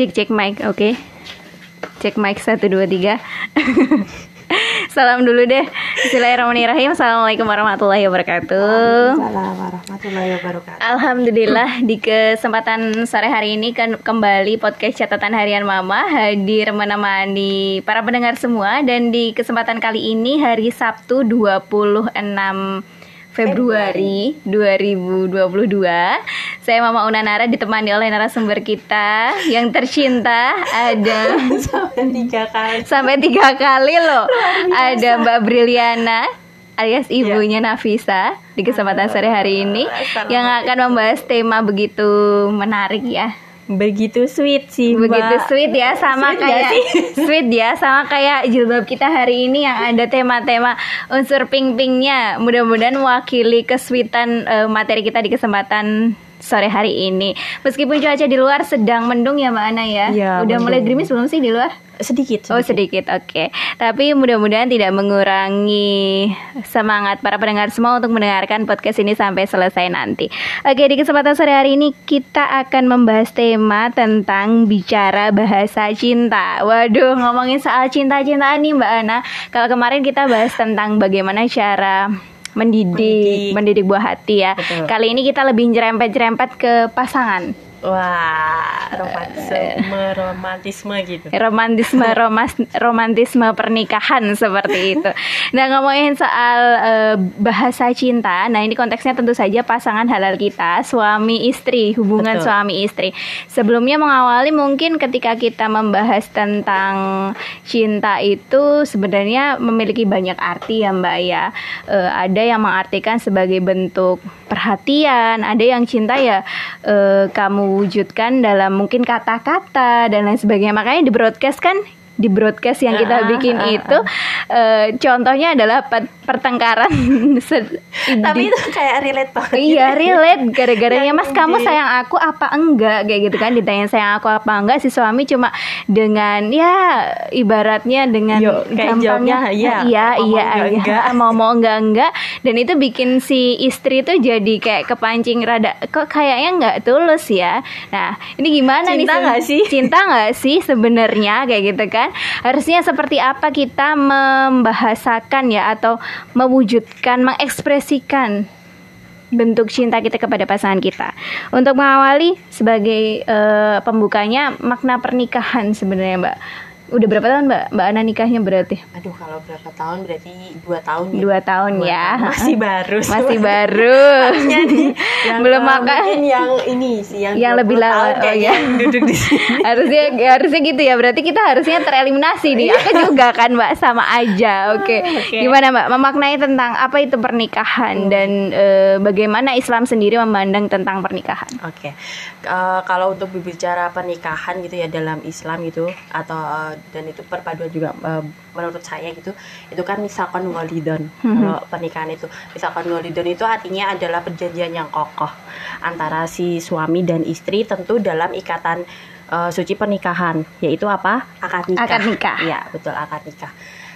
Cek cek mic, oke. Cek mic satu dua tiga. Salam dulu deh. Bismillahirrahmanirrahim. Assalamualaikum warahmatullahi wabarakatuh. Waalaikumsalam warahmatullahi wabarakatuh. Alhamdulillah di kesempatan sore hari ini kan kembali podcast catatan harian Mama hadir menemani para pendengar semua dan di kesempatan kali ini hari Sabtu 26 Februari 2022 Saya Mama Unanara ditemani oleh narasumber kita yang tercinta ada Sampai tiga kali. sampai tiga kali loh. Ada Mbak Briliana alias ibunya Nafisa di kesempatan sore hari ini yang akan membahas tema begitu menarik ya Begitu sweet sih, begitu Mbak. sweet ya sama Sweet kayak sweet ya sama kayak jilbab kita hari ini yang ada tema-tema unsur pink-pinknya mudah-mudahan mewakili kesweetan eh, materi kita di kesempatan sore hari ini meskipun cuaca di luar sedang mendung ya Mbak Ana ya Iya, udah mulai mendung. gerimis belum sih di luar Sedikit. Oh sedikit, oke. Tapi mudah-mudahan tidak mengurangi semangat para pendengar semua untuk mendengarkan podcast ini sampai selesai nanti. Oke, di kesempatan sore hari ini kita akan membahas tema tentang bicara bahasa cinta. Waduh, ngomongin soal cinta-cintaan nih Mbak Ana. Kalau kemarin kita bahas tentang bagaimana cara mendidik, Mendidik. mendidik buah hati ya. Betul. Kali ini kita lebih nyerempet-nyerempet ke pasangan. Wah, romantisme, romantisme gitu. romantisme romas, romantisme pernikahan seperti itu. Nah ngomongin soal eh, bahasa cinta, nah ini konteksnya tentu saja pasangan halal kita, suami istri, hubungan Betul. suami istri. Sebelumnya mengawali mungkin ketika kita membahas tentang cinta itu sebenarnya memiliki banyak arti ya Mbak ya. Eh, ada yang mengartikan sebagai bentuk perhatian, ada yang cinta ya eh, kamu wujudkan dalam mungkin kata-kata dan lain sebagainya. Makanya di broadcast kan di broadcast yang kita Ah, bikin ah, ah. itu eh, contohnya adalah pe- pertengkaran Tapi itu kayak relate banget. Iya relate gara-garanya mas kamu sayang aku apa enggak kayak gitu kan ditanya sayang aku apa enggak si suami cuma dengan ya ibaratnya dengan Yo, kayak jawabnya, iya. iya Mau iya enggak, iya enggak. mau mau enggak enggak dan itu bikin si istri tuh jadi kayak kepancing rada kok kayaknya enggak tulus ya nah ini gimana nih Cinta nggak sih? cinta nggak sih sebenarnya kayak gitu kan harusnya seperti apa kita membahasakan ya atau mewujudkan mengekspresikan bentuk cinta kita kepada pasangan kita. Untuk mengawali sebagai eh, pembukanya makna pernikahan sebenarnya mbak udah berapa tahun mbak? Mbak Ana nikahnya berarti? Aduh, kalau berapa tahun? Berarti dua tahun ya. dua tahun Dua ya. tahun. Masih baru. masih baru. Nih, yang, belum makan. yang ini sih yang, yang 20 lebih lama. oh ya duduk di sini. harusnya harusnya gitu ya. Berarti kita harusnya tereliminasi nih. Aku juga kan mbak sama aja. Oke. Oke. gimana mbak? Memaknai tentang apa itu pernikahan dan eh, bagaimana Islam sendiri memandang tentang pernikahan? Oke, Eh, kalau untuk berbicara pernikahan gitu ya dalam Islam gitu atau eh, dan itu perpaduan juga eh, menurut saya gitu, itu kan misalkan walidon kalau pernikahan itu misalkan walidon itu artinya adalah perjanjian yang kokoh antara si suami dan istri tentu dalam ikatan eh, suci pernikahan yaitu apa akad nikah. Akad nikah. Iya betul akad nikah.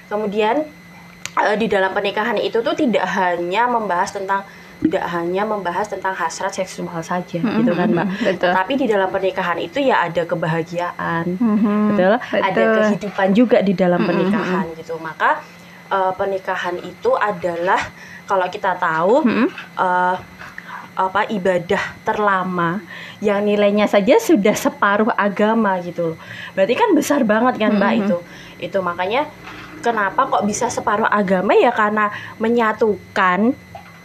Kemudian eh, di dalam pernikahan itu tuh tidak hanya membahas tentang tidak hanya membahas tentang hasrat seksual saja gitu kan mbak betul. tapi di dalam pernikahan itu ya ada kebahagiaan Mhm, betul ada betul. kehidupan juga di dalam pernikahan gitu maka eh, pernikahan itu adalah kalau kita tahu Mhm. eh, apa ibadah terlama yang nilainya saja sudah separuh agama gitu loh. Berarti kan besar banget kan Mbak itu. Itu makanya kenapa kok bisa separuh agama ya karena menyatukan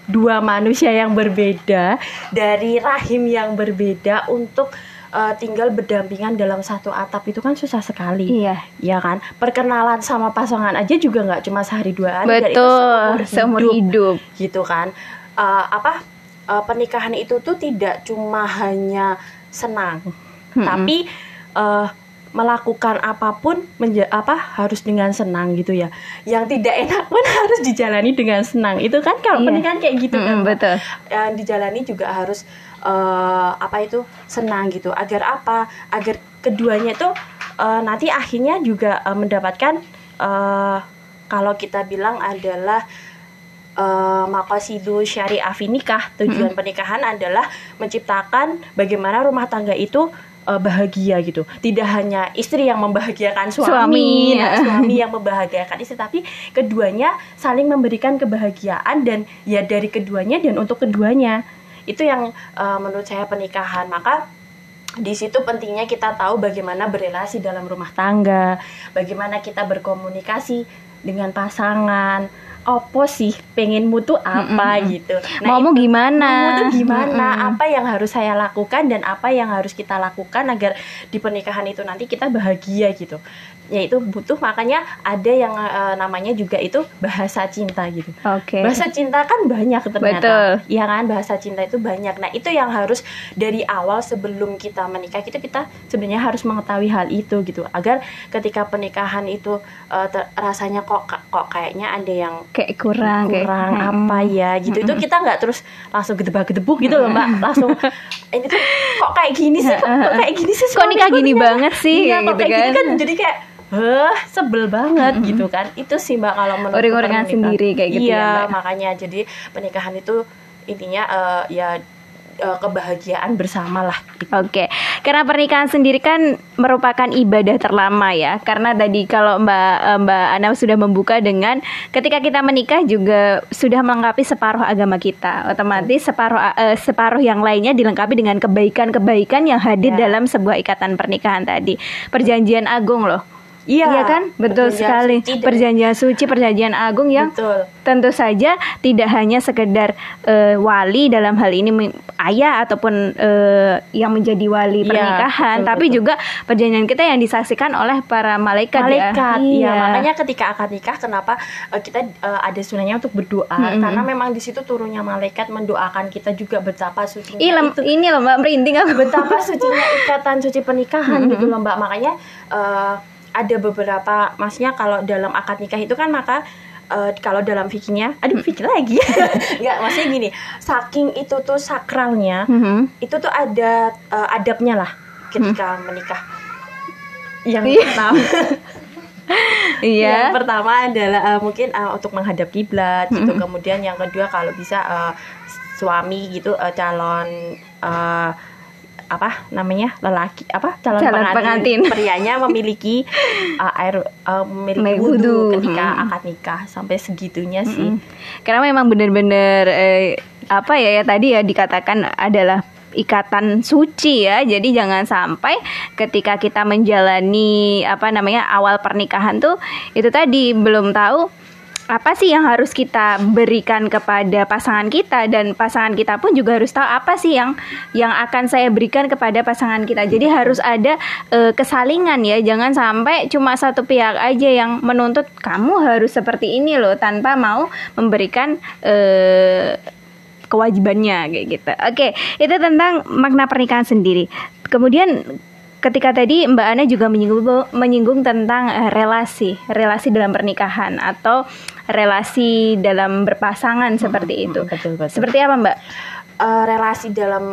dua manusia yang berbeda dari rahim yang berbeda untuk eh, tinggal berdampingan dalam satu atap itu kan susah sekali. iya Ya kan, perkenalan sama pasangan aja juga nggak cuma sehari dua hari, dan itu betul seumur hidup gitu kan Eh, apa eh, pernikahan itu tuh tidak cuma hanya senang Mm-mm. tapi eh, melakukan apa pun menja apa harus dengan senang gitu ya. Yang tidak enak pun harus dijalani dengan senang. Itu kan kalau Iya. pernikahan kayak gitu kan Mm-mm, Mbak. betul. Yang dijalani juga harus eh, apa itu senang gitu. Agar apa? Agar keduanya itu eh, nanti akhirnya juga eh, mendapatkan eh, kalau kita bilang adalah eh, makasidu syariah nikah. Tujuan pernikahan adalah menciptakan bagaimana rumah tangga itu uh, bahagia gitu. Tidak hanya istri yang membahagiakan suami, Suami, ya. suami yang membahagiakan istri, tapi keduanya saling memberikan kebahagiaan dan ya dari keduanya dan untuk keduanya. Itu yang uh, menurut saya pernikahan. Maka di situ pentingnya kita tahu bagaimana berrelasi dalam rumah tangga, bagaimana kita berkomunikasi dengan pasangan. Opo sih pengenmu tuh apa Mm-mm. gitu. Maumu itu- gimana? Maumu tuh gimana? Mm-mm. Apa yang harus saya lakukan dan apa yang harus kita lakukan agar di pernikahan itu nanti kita bahagia gitu. Yaitu butuh makanya ada yang eh, namanya juga itu bahasa cinta gitu. Oke. Bahasa cinta kan banyak ternyata. Betul. Iya kan bahasa cinta itu banyak. Nah, itu yang harus dari awal sebelum kita menikah itu kita sebenarnya harus mengetahui hal itu gitu agar ketika pernikahan itu ter- rasanya kok kok kayaknya ada yang kayak kurang, kayak- kurang Mm-mm. apa ya gitu itu kita nggak terus langsung gedebak-gedebuk gitu loh mbak langsung ini tuh kok kayak gini sih kok, kok kayak gini sih Kok nikah gini ternyata?" banget sih, iya, kayak kok gitu kayak gini kan. kan jadi kayak Heh, sebel banget gitu kan. Itu sih Mbak kalau menurut Uring-uringan sendiri kayak gitu iya, ya, Mbak. makanya jadi pernikahan itu intinya eh, ya eh, kebahagiaan bersama lah gitu. Oke, karena pernikahan sendiri kan merupakan ibadah terlama ya. Karena tadi kalau Mbak eh, Mbak Ana sudah membuka dengan ketika kita menikah juga sudah melengkapi separuh agama kita. Otomatis separuh eh, separuh yang lainnya dilengkapi dengan kebaikan-kebaikan yang hadir Ya. dalam sebuah ikatan pernikahan tadi. Perjanjian agung loh. Iya, kan? Betul perjanjian sekali. suci Perjanjian suci, perjanjian agung yang Betul. tentu saja tidak hanya sekedar eh, wali dalam hal ini ayah ataupun eh, yang menjadi wali Iya, pernikahan, betul, tapi betul. juga perjanjian kita yang disaksikan oleh para malaikat. ya. malaikat Iya. ya makanya ketika akad nikah kenapa eh, kita eh, ada sunahnya untuk berdoa Mm-mm. karena memang di situ turunnya malaikat mendoakan kita juga betapa sucinya itu ini loh Mbak merinding aku. betapa sucinya ikatan suci pernikahan Mm-mm. gitu loh mbak makanya eh, ada beberapa maksudnya kalau dalam akad nikah itu kan maka eh, kalau dalam fikihnya aduh fikih lagi nggak maksudnya gini saking itu tuh sakralnya Mhm. itu tuh ada eh, adabnya lah ketika menikah yang Iya. pertama Iya. yang pertama adalah eh, mungkin eh, untuk menghadap kiblat gitu. Kemudian yang kedua kalau bisa eh, suami gitu eh, calon eh, apa namanya lelaki apa calon, Calon pengantin. prianya memiliki eh, air eh, memiliki wudhu ketika Hmm. akad nikah sampai segitunya sih. Mm. Karena memang benar-benar eh, apa ya ya tadi ya dikatakan adalah ikatan suci ya. Jadi jangan sampai ketika kita menjalani apa namanya awal pernikahan tuh itu tadi belum tahu apa sih yang harus kita berikan kepada pasangan kita dan pasangan kita pun juga harus tahu apa sih yang yang akan saya berikan kepada pasangan kita. Jadi harus ada eh, kesalingan ya. Jangan sampai cuma satu pihak aja yang menuntut kamu harus seperti ini loh tanpa mau memberikan eh, kewajibannya kayak gitu. Oke, itu tentang makna pernikahan sendiri. Kemudian ketika tadi Mbak Ana juga menyinggung menyinggung tentang eh, relasi, relasi dalam pernikahan atau relasi dalam berpasangan seperti itu. betul, betul. Seperti apa, Mbak? Eh, relasi dalam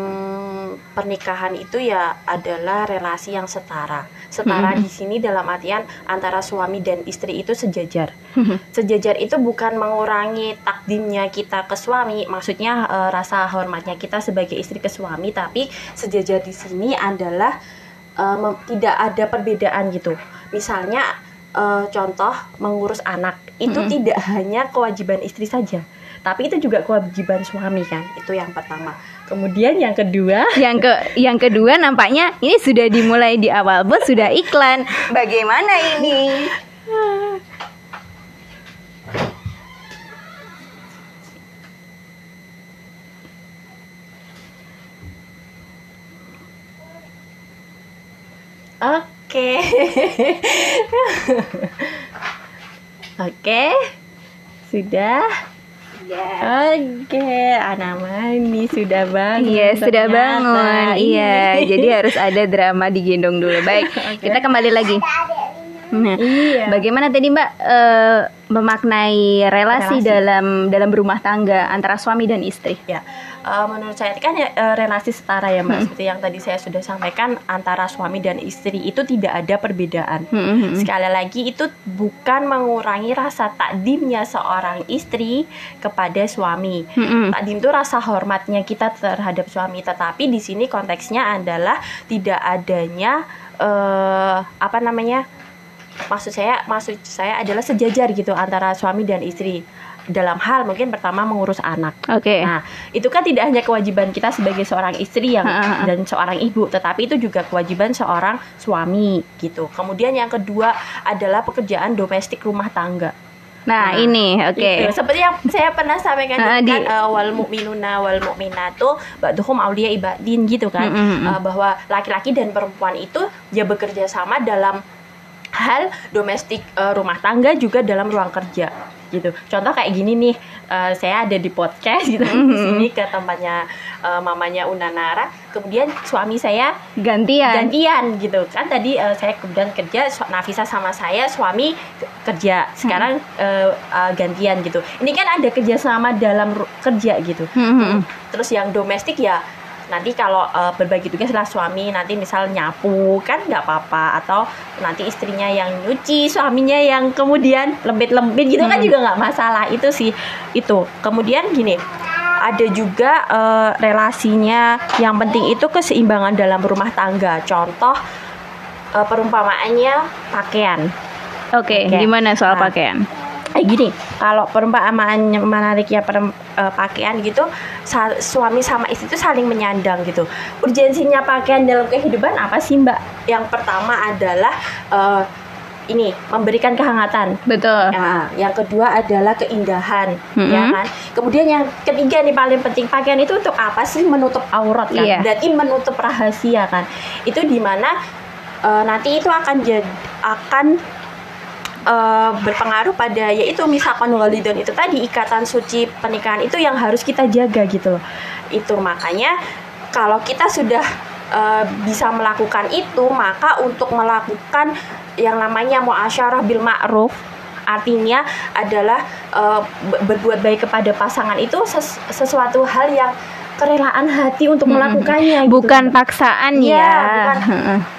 pernikahan itu ya adalah relasi yang setara. Setara di sini dalam artian antara suami dan istri itu sejajar. Sejajar itu bukan mengurangi takdimnya kita ke suami, maksudnya eh, rasa hormatnya kita sebagai istri ke suami, tapi sejajar di sini adalah eh, mem- tidak ada perbedaan gitu. Misalnya eh, contoh mengurus anak itu tidak hanya kewajiban istri saja, tapi itu juga kewajiban suami kan. Itu yang pertama. Kemudian yang kedua Yang ke yang kedua nampaknya ini sudah dimulai di awal bos sudah iklan. Bagaimana ini? Oke. Oke. Sudah. Oke, anak mani sudah bangun. Iya sudah ternyata. bangun. Iya, jadi harus ada drama digendong dulu. Baik, kita kembali lagi. Nah, Iya. bagaimana tadi Mbak? Eh, memaknai relasi, Relasi. dalam dalam berumah tangga antara suami dan istri. Ya, eh, menurut saya kan ya, eh, relasi setara ya mbak. Hmm. Seperti yang tadi saya sudah sampaikan antara suami dan istri itu tidak ada perbedaan. Hmm, hmm, hmm. Sekali lagi itu bukan mengurangi rasa takdimnya seorang istri kepada suami. Hmm, hmm. Takdim itu rasa hormatnya kita terhadap suami, tetapi di sini konteksnya adalah tidak adanya eh apa namanya? Maksud saya maksud saya adalah sejajar gitu antara suami dan istri dalam hal mungkin pertama mengurus anak. Oke. Nah, itu kan tidak hanya kewajiban kita sebagai seorang istri yang Ha, ha, ha. dan seorang ibu, tetapi itu juga kewajiban seorang suami gitu. Kemudian yang kedua adalah pekerjaan domestik rumah tangga. Nah, Nah, ini oke. Itu, seperti yang saya pernah sampaikan Ah, juga di- kan eh, wal mukminuna wal mukminatu ba'duhum auliya ibadin gitu kan. Mm, mm, mm. Eh, bahwa laki-laki dan perempuan itu ya bekerja sama dalam hal domestik eh, rumah tangga juga dalam ruang kerja gitu. Contoh kayak gini nih, eh, saya ada di podcast gitu di Mhm. sini ke tempatnya eh, mamanya Unanara, kemudian suami saya Gantian. gantian gitu kan tadi eh, saya kemudian kerja Nafisa sama saya suami ke- kerja sekarang eh, eh, gantian gitu ini kan ada kerjasama dalam kerja gitu Hmm, hmm, hmm. terus yang domestik ya nanti kalau eh, berbagi tugas lah suami nanti misal nyapu kan nggak apa-apa atau nanti istrinya yang nyuci suaminya yang kemudian lembit-lembit gitu kan Hmm. juga nggak masalah itu sih itu kemudian gini ada juga eh, relasinya yang penting itu keseimbangan dalam rumah tangga contoh eh, perumpamaannya pakaian Oke, Oke. gimana soal Nah. pakaian? Eh gini kalau perumpamaan yang menariknya perem- eh, pakaian gitu sa- suami sama istri itu saling menyandang gitu urgensinya pakaian dalam kehidupan apa sih mbak yang pertama adalah eh, ini memberikan kehangatan Betul. Nah, yang kedua adalah keindahan, Mm-mm. ya kan. Kemudian yang ketiga nih paling penting pakaian itu untuk apa sih? Menutup aurat kan. Iya. Berarti menutup rahasia kan. Itu di mana eh, nanti itu akan jadi akan eh, berpengaruh pada yaitu misalkan walidon itu tadi ikatan suci pernikahan itu yang harus kita jaga gitu loh. Itu makanya kalau kita sudah eh, bisa melakukan itu maka untuk melakukan yang namanya muasyarah bil ma'ruf artinya adalah be- berbuat baik kepada pasangan itu ses- sesuatu hal yang kerelaan hati untuk melakukannya gitu. Bukan paksaan Iya, ya. bukan.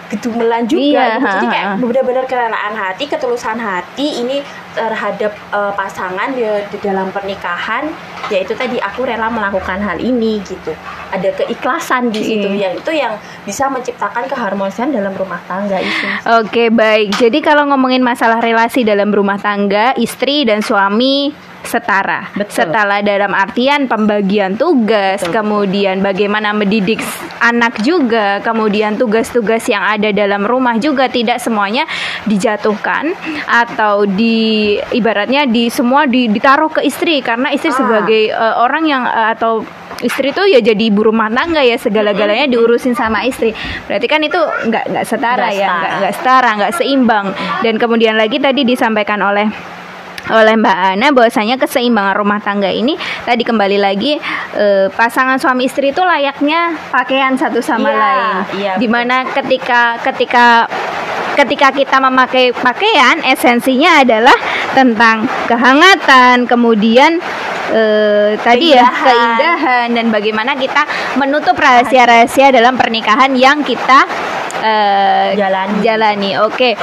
Gedumelan juga Iya, gitu. jadi kayak benar-benar kerelaan hati ketulusan hati ini terhadap eh, pasangan di, di dalam pernikahan yaitu tadi aku rela melakukan hal ini gitu ada keikhlasan di situ Iya. yang itu yang bisa menciptakan keharmonisan dalam rumah tangga itu Oke, baik. Jadi kalau ngomongin masalah relasi dalam rumah tangga, istri dan suami setara. Betul. Setara dalam artian pembagian tugas, Betul. kemudian bagaimana mendidik anak juga, kemudian tugas-tugas yang ada dalam rumah juga tidak semuanya dijatuhkan atau di ibaratnya di semua di- ditaruh ke istri karena istri Ah. sebagai eh, orang yang eh, atau istri tuh ya jadi ibu rumah tangga ya segala-galanya diurusin sama istri. Berarti kan itu nggak nggak setara ya, setara. nggak nggak setara, nggak seimbang. Dan kemudian lagi tadi disampaikan oleh oleh Mbak Ana bahwasanya keseimbangan rumah tangga ini tadi kembali lagi eh, pasangan suami istri itu layaknya pakaian satu sama Iya, lain. iya, Di mana ketika ketika ketika kita memakai pakaian esensinya adalah tentang kehangatan, kemudian eh, tadi ya Keindahan. keindahan dan bagaimana kita menutup rahasia-rahasia dalam pernikahan yang kita eh, Jalani. jalani. Oke,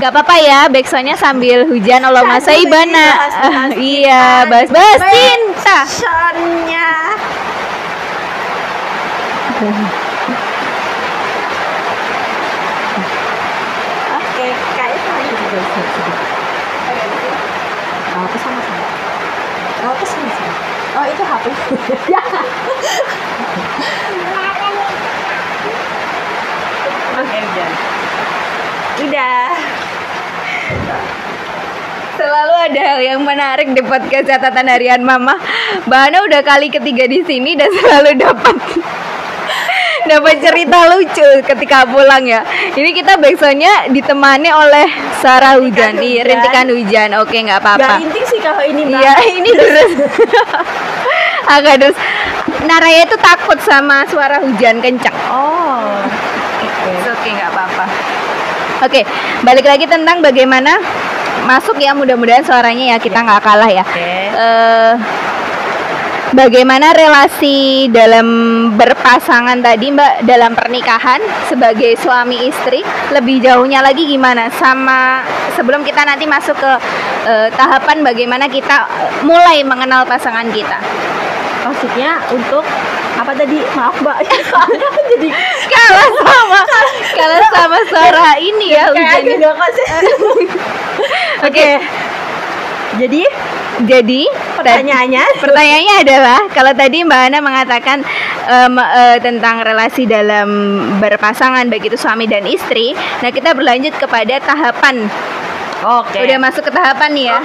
nggak apa-apa ya, backsoundnya sambil hujan Allah masa Bahas-bahas iya, cinta. bahas-bahas cinta. Passionnya. Oke, kayaknya sama ini juga sedikit. Oh, itu HP. ya. Oke, udah. Udah. Selalu ada hal yang menarik di podcast catatan harian Mama. Mbak Ana udah kali ketiga di sini dan selalu dapat dapat cerita lucu ketika pulang ya. Ini kita backsoundnya ditemani oleh Sarah Hujan, hujan. rintikan hujan. Oke, nggak apa-apa. Gak sih kalau ini. Iya, ini terus agak terus. Naraya itu takut sama suara hujan kencang. Oh. Oke. Oke, nggak apa-apa. Oke, balik lagi tentang bagaimana masuk ya mudah-mudahan suaranya ya kita nggak kalah ya. Oke. Eh, bagaimana relasi dalam berpasangan tadi Mbak dalam pernikahan sebagai suami istri lebih jauhnya lagi gimana sama sebelum kita nanti masuk ke eh, tahapan bagaimana kita mulai mengenal pasangan kita. Maksudnya untuk apa tadi? Maaf Mbak. Soalnya jadi Kalah sama kalah sama suara ini ya kayak hujannya. konsen. Oke. Jadi Jadi pertanyaannya Pertanyaannya adalah kalau tadi Mbak Ana mengatakan em, eh, tentang relasi dalam berpasangan baik itu suami dan istri, nah kita berlanjut kepada tahapan. Oke. Udah masuk ke tahapan nih ya?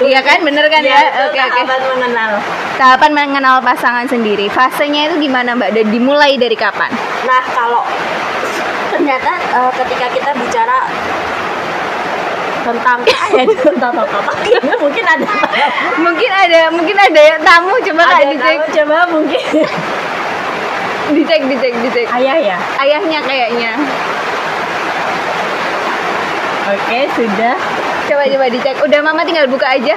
Iya kan, bener kan Ya, ya? Oke oke. tahapan mengenal. Tahapan mengenal pasangan sendiri. Fasenya itu gimana Mbak? Dan dimulai dari kapan? Nah, kalau ternyata eh, ketika kita bicara tentang tentang tentang mungkin ada Mungkin ada mungkin ada yang tamu coba ada dicek tamu, coba mungkin dicek dicek dicek. ayah ya Ayahnya kayaknya. oke sudah Coba coba dicek. Udah Mama tinggal buka aja.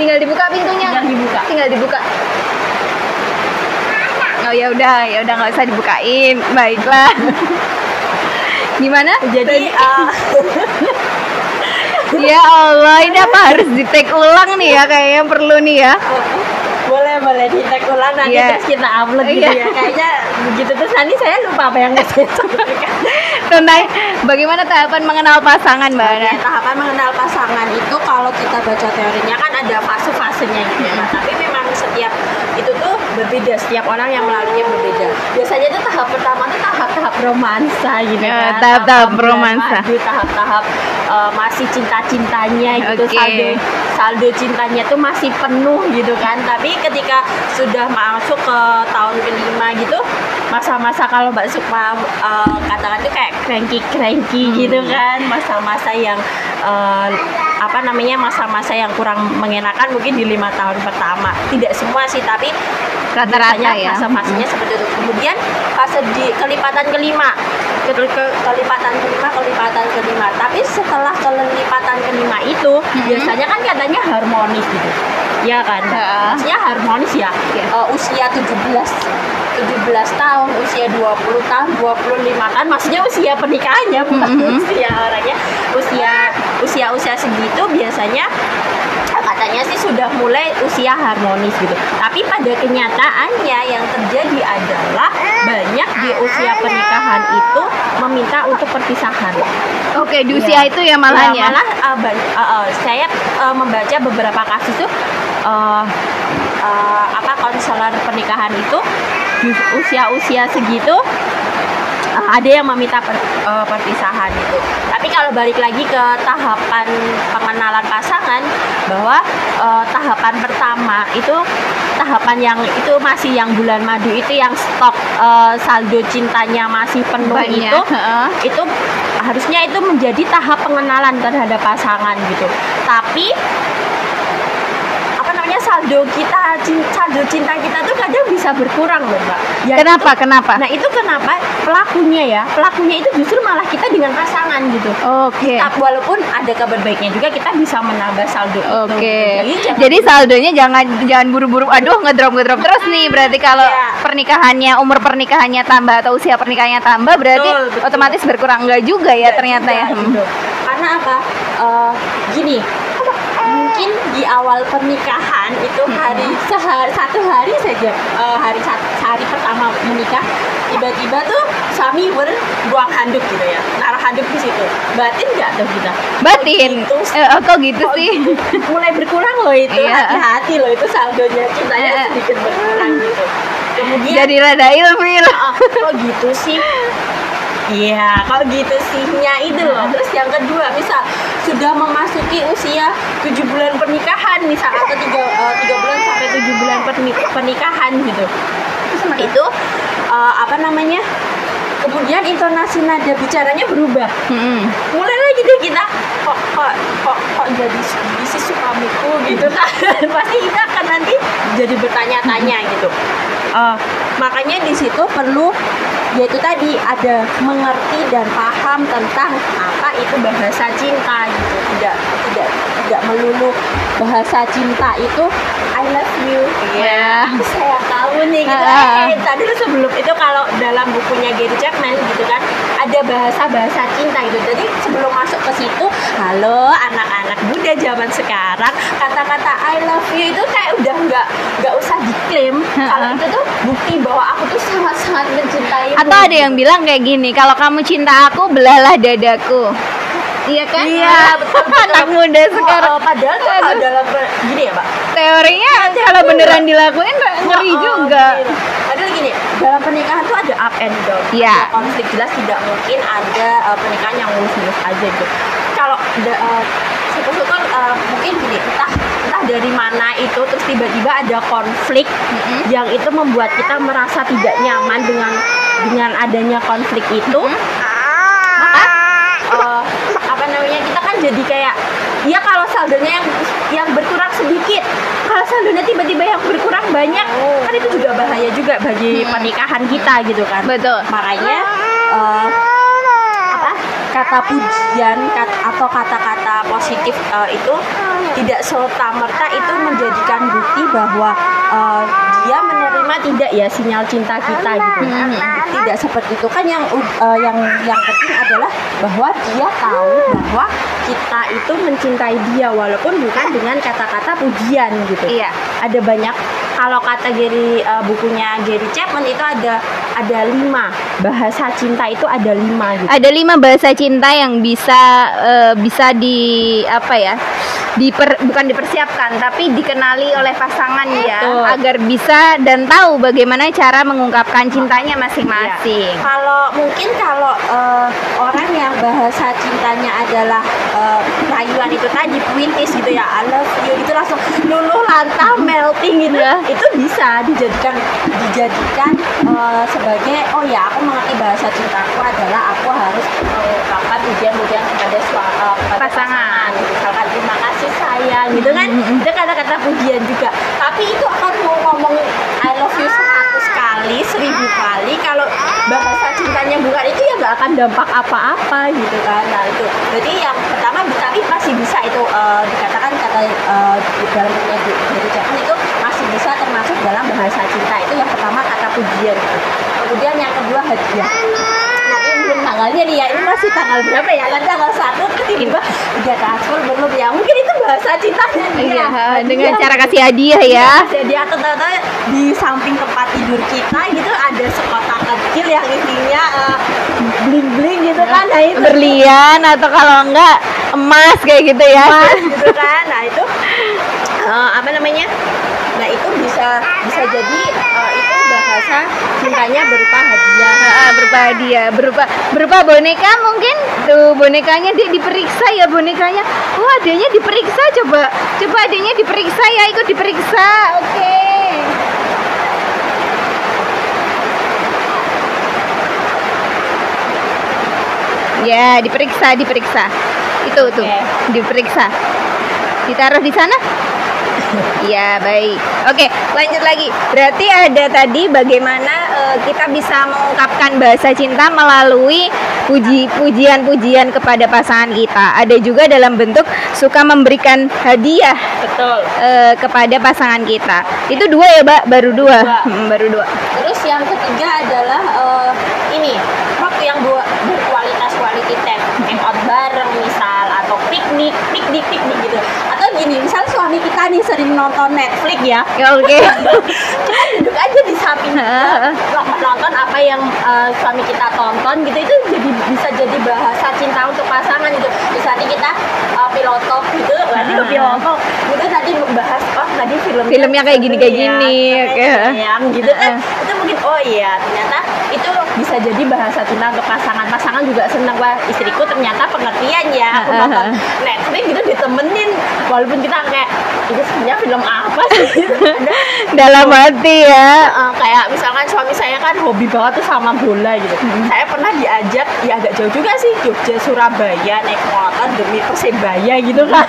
Tinggal dibuka pintunya. Tinggal dibuka. Tinggal dibuka. Oh ya udah, ya udah nggak usah dibukain. Baiklah. Gimana? jadi eh, Ya Allah, ini apa harus di take ulang nih ya kayaknya perlu nih ya. Boleh boleh di tag ulang nanti Iya. terus kita upload gitu Iya. ya kayaknya begitu terus nanti saya lupa apa yang saya sampaikan Tentang bagaimana tahapan mengenal pasangan, Mbak Ana? Oke, tahapan mengenal pasangan itu kalau kita baca teorinya kan ada fase-fasenya gitu ya. Nah, tapi memang berbeda, setiap orang yang melaluinya berbeda. Biasanya tuh tahap pertama tuh tahap-tahap romansa gitu Ya, kan. tahap-tahap bulan romansa. madu, tahap-tahap eh, masih cinta-cintanya gitu. Oke. Saldo saldo cintanya tuh masih penuh gitu kan. Tapi ketika sudah masuk ke tahun kelima gitu, masa-masa kalau Mbak Sukma eh, katakan tuh kayak cranky-cranky Hmm. gitu kan, masa-masa yang eh, apa namanya masa-masa yang kurang mengenakan mungkin di lima tahun pertama. Tidak semua sih, tapi Rata-rata ya. fase-fasenya seperti itu. Kemudian fase di kelipatan kelima, ke, ke- kelipatan kelima, kelipatan kelima. Tapi setelah kelipatan kelima itu Hmm. biasanya kan katanya harmonis gitu. Ya kan? Maksudnya harmonis ya. Iya. Eh, usia 17 17 tahun, usia 20 tahun, 25 tahun, maksudnya usia pernikahannya bukan Mhm. usia orangnya. Usia usia usia segitu biasanya katanya sih sudah mulai usia harmonis gitu. Tapi pada kenyataannya yang terjadi adalah banyak di usia pernikahan itu meminta untuk perpisahan. Oke, di usia itu ya malahan ya. malah uh, ban- uh, uh, saya uh, membaca beberapa kasus tuh uh, uh, apa konselor pernikahan itu usia-usia segitu uh, ada yang meminta per- uh, perpisahan itu. Tapi kalau balik lagi ke tahapan pengenalan pasangan bahwa uh, tahapan pertama itu tahapan yang itu masih yang bulan madu itu yang stok uh, saldo cintanya masih penuh Banyak. itu heeh. itu harusnya itu menjadi tahap pengenalan terhadap pasangan gitu tapi saldo kita saldo cinta kita tuh kadang bisa berkurang loh mbak Ya, Kenapa? itu- Kenapa? nah itu kenapa pelakunya ya pelakunya itu justru malah kita dengan pasangan gitu Oke. Tapi walaupun ada kabar baiknya juga kita bisa menambah saldo itu Oke. gitu. Jadi Jadi saldonya jangan jangan buru-buru. Aduh, ngedrop ngedrop terus nih. Berarti kalau Iya. pernikahannya umur pernikahannya tambah atau usia pernikahannya tambah berarti Betul, betul. otomatis berkurang enggak juga ya Enggak ternyata juga, ya. Hmm. gitu. Karena apa? Eh, gini, mungkin di awal pernikahan itu Hmm. hari sehari satu hari saja eh, hari satu hari pertama menikah tiba-tiba tuh suami berbuang handuk gitu ya naruh handuk di situ batin nggak tuh kita Batin. Kok gitu, Eh, oh, kok gitu kok sih? gitu? mulai berkurang loh itu Iya. hati-hati loh itu saldonya cintanya Eh. sedikit berkurang gitu kemudian Jadi rada ilfil. Ah, kok gitu sih Iya, kok gitu sihnya itu loh. Terus yang kedua, misal sudah memasuki usia 7 bulan pernikahan, misal atau 3, tiga bulan sampai 7 bulan perni- pernikahan gitu. Itu eh, apa namanya? Kemudian intonasi nada bicaranya berubah. Mm-mm. Mulai lagi deh kita kok kok kok kok jadi jadi si suamiku gitu kan. Pasti kita akan nanti jadi bertanya-tanya gitu. Eh, makanya di situ perlu yaitu tadi ada mengerti dan paham tentang apa itu bahasa cinta gitu tidak tidak tidak melulu bahasa cinta itu I love you Iya. Terus saya tahu nih gitu Ah. eh, tadi tuh sebelum itu kalau dalam bukunya Gary Chapman gitu kan ada bahasa-bahasa cinta gitu jadi sebelum masuk ke situ halo anak-anak muda zaman sekarang kata-kata I love you itu kayak udah nggak nggak usah diklaim kalau itu tuh bukti bahwa aku tuh sangat-sangat mencintai Atau ada yang bilang kayak gini, kalau kamu cinta aku, belalah dadaku. Iya kan? Iya, betul, betul. Anak muda sekarang. Oh, padahal tuh kalau dalam gini ya pak Teorinya kalau beneran dilakuin ngeri Oh, juga. Gini, dalam pernikahan tuh ada up and down. Iya. Ada konflik jelas tidak mungkin ada uh, pernikahan yang mulus-mulus aja gitu. Kalau da- uh, syukur-syukur uh, mungkin gini, entah entah dari mana itu terus tiba-tiba ada konflik yang itu membuat kita merasa tidak nyaman dengan dengan adanya konflik itu. Maka uh, apa namanya kita kan jadi kayak ya kalau saldonya yang yang berkurang sedikit. Kalau saldonya tiba-tiba yang berkurang banyak kan itu juga bahaya juga bagi pernikahan kita gitu kan. Betul. makanya uh, apa kata pujian kat- atau kata-kata positif uh, itu tidak serta merta itu menjadikan bukti bahwa uh, dia menerima tidak ya sinyal cinta kita gitu. tidak seperti itu. Kan yang uh, yang yang penting adalah bahwa dia tahu bahwa kita itu mencintai dia walaupun bukan dengan kata-kata pujian gitu. Iya. ada banyak kalau kata Gary uh, bukunya Gary Chapman itu ada ada lima bahasa cinta itu ada lima gitu Ada lima bahasa cinta yang bisa eh, bisa di apa ya? Diper, bukan dipersiapkan tapi dikenali oleh pasangan ya Betul. agar bisa dan tahu bagaimana cara mengungkapkan cintanya masing-masing. Kalau mungkin kalau eh, orang yang bahasa cintanya adalah eh, itu tadi puitis gitu ya, I love you gitu langsung luluh lantah melting gitu ya, itu bisa dijadikan dijadikan eh, sebagai oh ya aku mengerti bahasa cintaku adalah aku harus mengungkapkan pujian-pujian kepada sua- eh, kepada Pasangan. misalkan terima kasih sayang gitu kan, itu kata-kata pujian juga. Tapi itu akan mau ngomong I love you 100 kali, seribu kali. Kalau bahasa cintanya bukan itu ya nggak akan dampak apa-apa gitu kan. Nah itu. Jadi yang pertama tapi masih bisa itu eh, dikatakan kata di dalam dunia Jepang itu masih bisa termasuk dalam bahasa cinta. Itu yang pertama kata pujian. Kemudian yang kedua hadiah belum tanggalnya nih ya ini masih tanggal berapa ya kan tanggal satu tiba-tiba udah transfer belum ya mungkin itu bahasa cintanya dia. Iya, Hadiah. dengan cara kasih hadiah ya. jadi atau ternyata di samping tempat tidur kita gitu ada sekotak kecil yang isinya bling bling gitu kan nah itu Berlian atau kalau enggak emas kayak gitu ya. emas gitu kan nah itu eh, apa namanya nah itu bisa bisa jadi bahasa cintanya berupa hadiah Ah, berupa hadiah, berupa berupa boneka mungkin tuh bonekanya dia diperiksa ya bonekanya. Oh adanya diperiksa coba coba adanya diperiksa ya ikut diperiksa. Oke. Ya diperiksa diperiksa itu tuh Oke. diperiksa ditaruh di sana. Ya baik. Oke, lanjut lagi. Berarti ada tadi bagaimana eh, kita bisa mengungkapkan bahasa cinta melalui puji pujian-pujian kepada pasangan kita. Ada juga dalam bentuk suka memberikan hadiah betul eh, kepada pasangan kita. Itu dua ya, Mbak? Baru dua. Dua. Hmm, baru dua. terus yang ketiga adalah eh, ini waktu yang buat berkualitas quality time hangout bareng misal atau piknik piknik piknik gitu atau gini misal suami kita nih sering nonton Netflix ya. Ya, Oke. kita duduk aja di samping nonton apa yang eh, suami kita tonton gitu itu jadi bisa jadi bahasa cinta untuk pasangan gitu. Misalnya kita uh, pilotok gitu nanti ke Heeh. pilotok. Gitu tadi membahas oh tadi filmnya Filmnya kayak gini, kayak gini, ya, sayang gitu kan. Itu mungkin oh iya ternyata itu bisa jadi bahasa cinta untuk pasangan pasangan juga senang wah istriku ternyata pengertian ya aku nonton Netflix gitu ditemenin walaupun kita kayak itu sebenarnya film apa sih gitu. Ada Dalam hati ya. Uh, kayak misalkan suami saya kan hobi banget tuh sama bola gitu. Saya pernah diajak ya agak jauh juga sih Jogja Surabaya naik motor demi Persebaya gitu kan.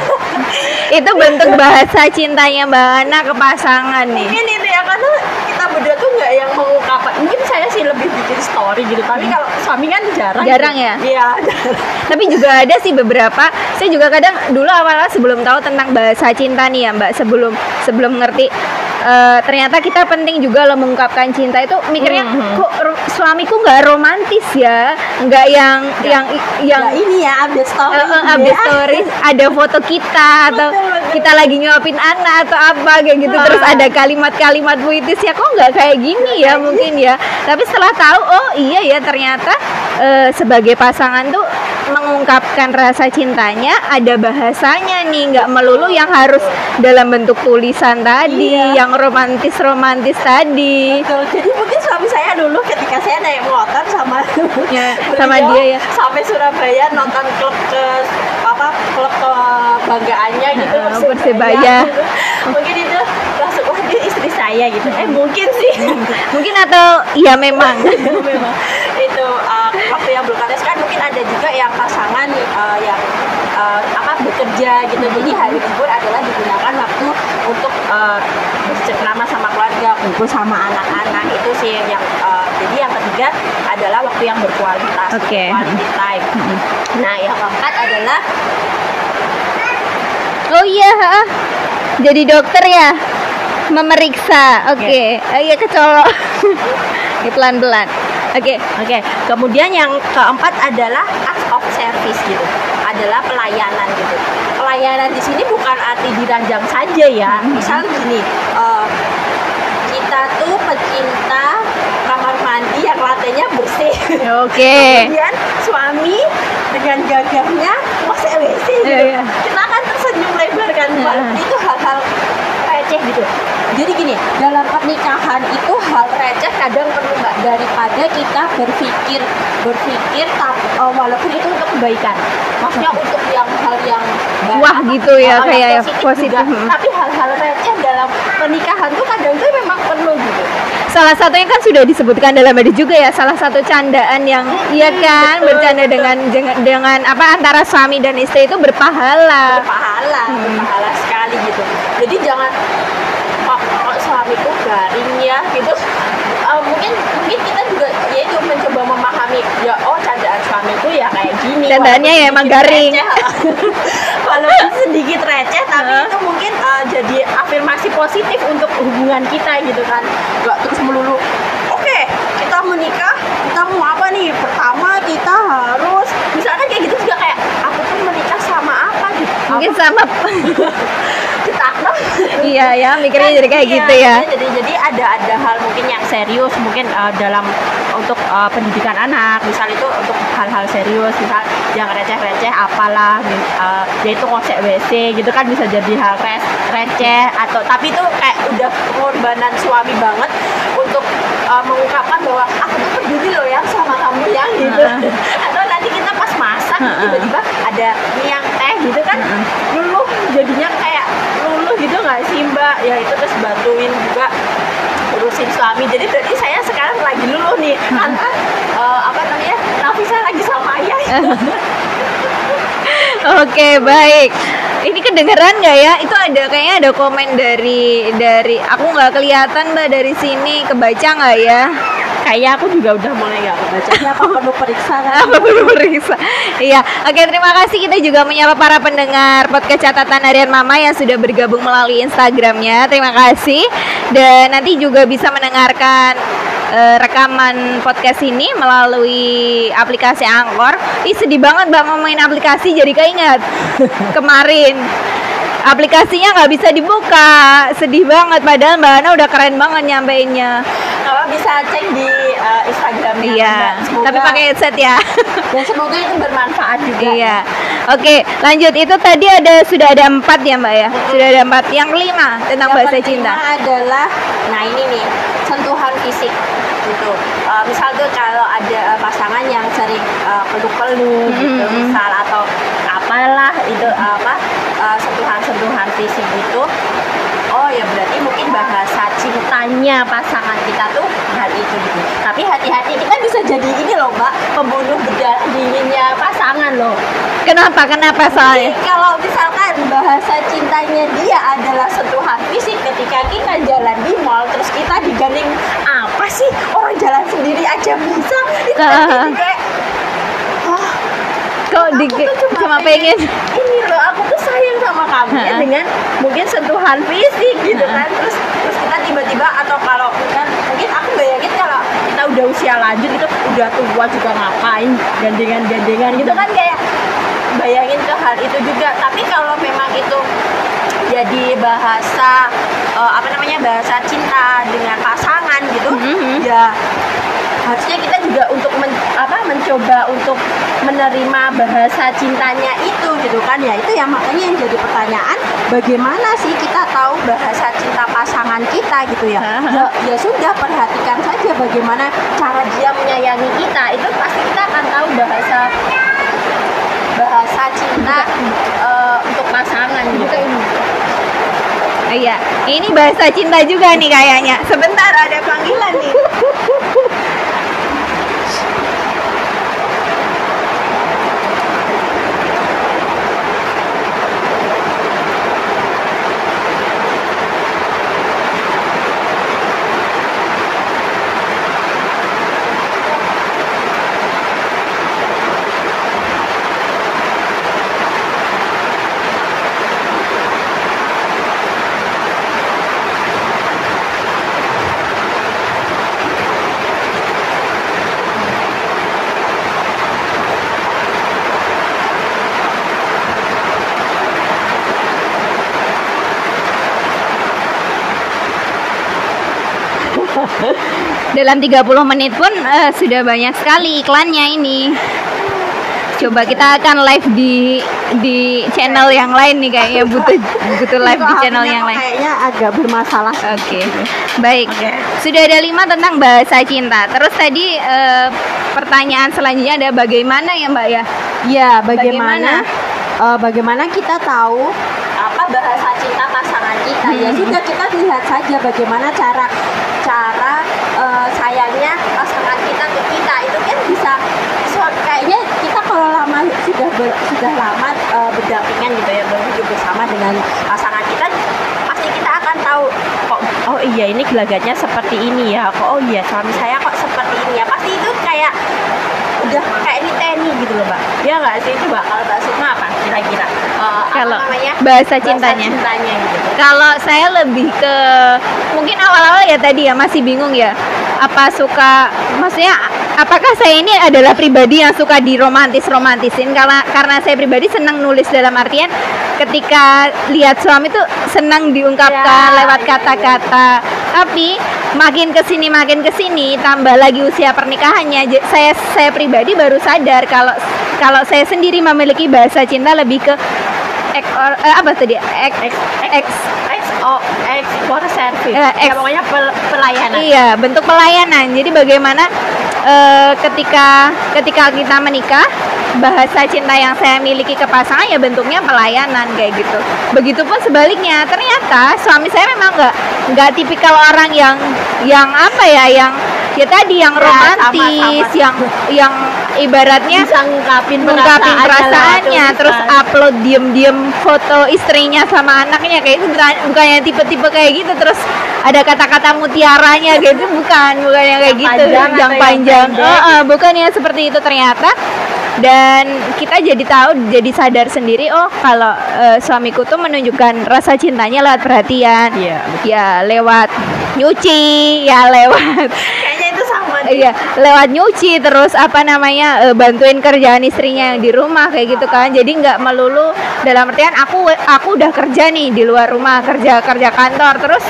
Itu bentuk bahasa cintanya Mbak Ana ke pasangan nih. Mungkin ini ya karena kita berdua tuh nggak yang mengungkapkan mungkin saya sih lebih bikin story gitu tapi kalau suami kan jarang Jarang gitu. ya? iya Tapi juga ada sih beberapa. Saya juga kadang dulu awalnya sebelum tahu tentang bahasa cinta nih ya Mbak, sebelum sebelum ngerti eh, ternyata kita penting juga loh mengungkapkan cinta itu mikirnya Mhm. kok ro- suamiku nggak romantis ya, nggak yang yang yang ya ini ya update story Eh, eh, update stories ada foto kita atau Betul, betul. kita lagi nyuapin anak atau apa kayak gitu terus Ah. ada kalimat-kalimat puitis ya kok nggak kayak gini ya mungkin ya tapi setelah tahu oh iya ya ternyata eh, sebagai pasangan tuh mengungkapkan rasa cintanya ada bahasanya nih nggak melulu yang harus dalam bentuk tulisan tadi Iya. yang romantis-romantis tadi Betul. Jadi mungkin suami saya dulu ketika saya naik motor sama Ya, sama dia ya. sampai Surabaya nonton klub ke apa klub kebanggaannya gitu Ah, Persebaya. gitu. Mungkin itu langsung wah dia istri saya gitu. Eh mungkin sih. mungkin atau iya memang. Memang. Itu uh, waktu yang belum kades kan mungkin ada juga yang pasangan uh, yang uh, apa bekerja gitu. Jadi hari libur adalah digunakan waktu untuk uh, bercengkrama sama keluarga kumpul sama anak-anak. Itu sih yang uh, jadi yang ketiga adalah waktu yang berkualitas Oke. quality time. Nah yang keempat adalah Oh iya, jadi dokter ya, memeriksa. Oke, Oh iya kecolok. Ini pelan-pelan. Oke, Oke, kemudian yang keempat adalah acts of service gitu, adalah pelayanan gitu. Pelayanan di sini bukan arti diranjang saja ya. Misal gini, eh, kita tuh pecinta kamar mandi yang lantainya bersih. oke. Kemudian suami dengan gagahnya masuk WC gitu. Iya, iya. Kita kan tersenyum lebar kan, walaupun itu hal-hal receh gitu. Jadi gini, dalam pernikahan itu hal receh kadang perlu mbak daripada kita berpikir berpikir tapi eh, walaupun itu untuk kebaikan. Maksudnya untuk yang hal yang baik, Wah, gitu ya, kayak yang positif. juga. Hmm. Tapi hal-hal receh dalam pernikahan tuh kadang tuh memang perlu. Salah satunya kan sudah disebutkan dalam hadis juga ya, salah satu candaan yang iya kan bercanda dengan dengan apa antara suami dan istri itu berpahala. berpahala Hmm. berpahala sekali gitu jadi jangan kok, kok suamiku garing ya gitu Eh, mungkin mungkin kita juga ya itu mencoba memahami ya oh suamiku ya kayak gini walaupun ya emang garing. receh. walaupun sedikit receh tapi Heeh. itu mungkin eh, jadi afirmasi positif untuk hubungan kita gitu kan nggak terus melulu oke kita menikah kita mau apa nih pertama kita harus misalkan kayak gitu juga kayak aku tuh menikah sama apa gitu Mungkin sama ditakno iya ya, mikirnya jadi kayak Iya, gitu ya. jadi jadi ada ada hal mungkin yang serius mungkin uh, dalam untuk uh, pendidikan anak. Misal itu untuk hal-hal serius misal yang receh-receh apalah uh, yaitu konsep WC gitu kan bisa jadi hal res, receh atau tapi itu kayak udah pengorbanan suami banget untuk uh, mengungkapkan bahwa aku tuh peduli loh ya sama kamu yang gitu. Atau nanti kita pas masak tiba-tiba ada yang teh gitu kan jadinya kayak luluh gitu nggak sih mbak? Ya itu terus bantuin juga urusin suami. Jadi berarti saya sekarang lagi luluh nih. Karena eh, apa namanya Nafisa lagi sama ayah. Oke baik. Ini kedengeran nggak ya? Itu ada kayaknya ada komen dari dari aku nggak kelihatan mbak dari sini kebaca nggak ya? kayak aku juga udah mulai nggak kebacanya apa perlu periksa kan Apa perlu periksa? Iya. Oke terima kasih kita juga menyapa para pendengar podcast catatan harian Mama yang sudah bergabung melalui Instagramnya. Terima kasih. Dan nanti juga bisa mendengarkan eh, rekaman podcast ini melalui aplikasi Angkor. Ih sedih banget mbak mau main aplikasi jadi keinget kemarin aplikasinya nggak bisa dibuka sedih banget padahal mbak Ana udah keren banget nyampeinnya apa bisa cek di eh, Instagramnya iya. Semoga- tapi pakai headset ya dan semoga itu bermanfaat juga Iya. Oke, lanjut itu tadi ada sudah ada empat ya mbak ya. Sudah ada empat. Yang kelima tentang Yang bahasa cinta. adalah nah ini nih sentuhan fisik gitu Eh, misal tuh kalau ada eh, pasangan yang sering eh, peluk-peluk gitu Mm-mm. misal atau apalah itu eh, apa eh, sentuhan-sentuhan fisik itu oh ya berarti mungkin bahasa cintanya pasangan kita tuh hal itu gitu tapi hati-hati kita bisa jadi ini loh mbak pembunuh berdarah dinginnya pasangan loh Kenapa? Kenapa jadi soalnya? kalau misalkan bahasa cintanya dia adalah sentuhan fisik ketika kita jalan di mall terus kita digandeng apa sih orang jalan sendiri aja bisa itu kan Ah. kayak "Wah, kok di, cuma pengen ini loh aku ya Ha-ha. dengan mungkin sentuhan fisik gitu kan terus terus kita tiba-tiba atau kalau kan mungkin aku bayangin kalau kita udah usia lanjut itu udah tua juga ngapain gandengan-gandengan gitu kan kayak bayangin ke hal itu juga tapi kalau memang itu jadi bahasa eh, apa namanya bahasa cinta dengan pasangan gitu Mhm. ya harusnya kita juga untuk men- apa mencoba untuk menerima bahasa cintanya itu gitu kan? Ya itu ya makanya yang jadi pertanyaan bagaimana sih kita tahu bahasa cinta pasangan kita gitu ya? Ya, ya sudah perhatikan saja bagaimana cara dia menyayangi kita. Itu pasti kita akan tahu bahasa bahasa cinta eh, untuk pasangan gitu. Iya, ini bahasa cinta juga nih kayaknya. Sebentar ada panggilan nih. Dalam 30 menit pun eh, sudah banyak sekali iklannya ini. Coba kita akan live di di channel yang lain nih kayaknya butuh butuh live di channel yang lain. kayaknya agak bermasalah Oke, baik. Oke. Sudah ada lima tentang bahasa cinta. Terus tadi eh, pertanyaan selanjutnya ada bagaimana ya Mbak ya? Ya, Bagaimana? bagaimana eh, bagaimana kita tahu apa bahasa cinta pasangan kita? Ya Hmm. sudah kita lihat saja bagaimana cara eh, sayangnya pasangan kita ke kita. Itu kan bisa so- kayaknya kita kalau lama sudah ber- sudah lama eh, berdampingan gitu ya berhidup bersama dengan pasangan kita. Pasti kita akan tahu kok oh iya ini gelagatnya seperti ini ya kok oh iya suami saya kok seperti ini ya. Pasti itu kayak udah kayak ini teni gitu loh mbak. Ya nggak sih? Coba kalau mbak Sukma apa kira-kira? Eh, Kalau namanya? bahasa cintanya. cintanya gitu. Kalau saya lebih ke mungkin awal-awal ya tadi ya masih bingung ya. Apa suka maksudnya apakah saya ini adalah pribadi yang suka diromantis-romantisin? Karena karena saya pribadi senang nulis dalam artian ketika lihat suami tuh senang diungkapkan Ya, lewat kata-kata. Tapi makin ke sini makin ke sini tambah lagi usia pernikahannya. Saya saya pribadi baru sadar kalau kalau saya sendiri memiliki bahasa cinta lebih ke ek, or- eh, apa tadi? Ek, X X X. O X for service. Ya, ya X. pokoknya pel- pelayanan. Iya, bentuk pelayanan. Jadi bagaimana eh, ketika ketika kita menikah, bahasa cinta yang saya miliki ke pasangan ya bentuknya pelayanan kayak gitu. Begitupun sebaliknya. Ternyata suami saya memang nggak nggak tipikal orang yang yang apa ya, yang ya tadi yang Ya, romantis, sama-sama. yang yang ibaratnya bisa ngungkapin mengungkapin perasaannya terus upload diem-diem foto istrinya sama anaknya kayak itu bukan bukannya tipe-tipe kayak gitu terus ada kata-kata mutiaranya gitu bukan bukan yang kayak Yang gitu panjang yang yang panjang. pendek? Oh, oh, bukan yang seperti itu ternyata. Dan kita jadi tahu jadi sadar sendiri oh kalau eh, suamiku tuh menunjukkan rasa cintanya lewat perhatian. Iya, ya lewat nyuci ya lewat kayaknya itu sama deh. Iya, lewat nyuci terus apa namanya eh, bantuin kerjaan istrinya yang di rumah kayak gitu kan. Jadi nggak melulu dalam artian aku aku udah kerja nih di luar rumah kerja kerja kantor terus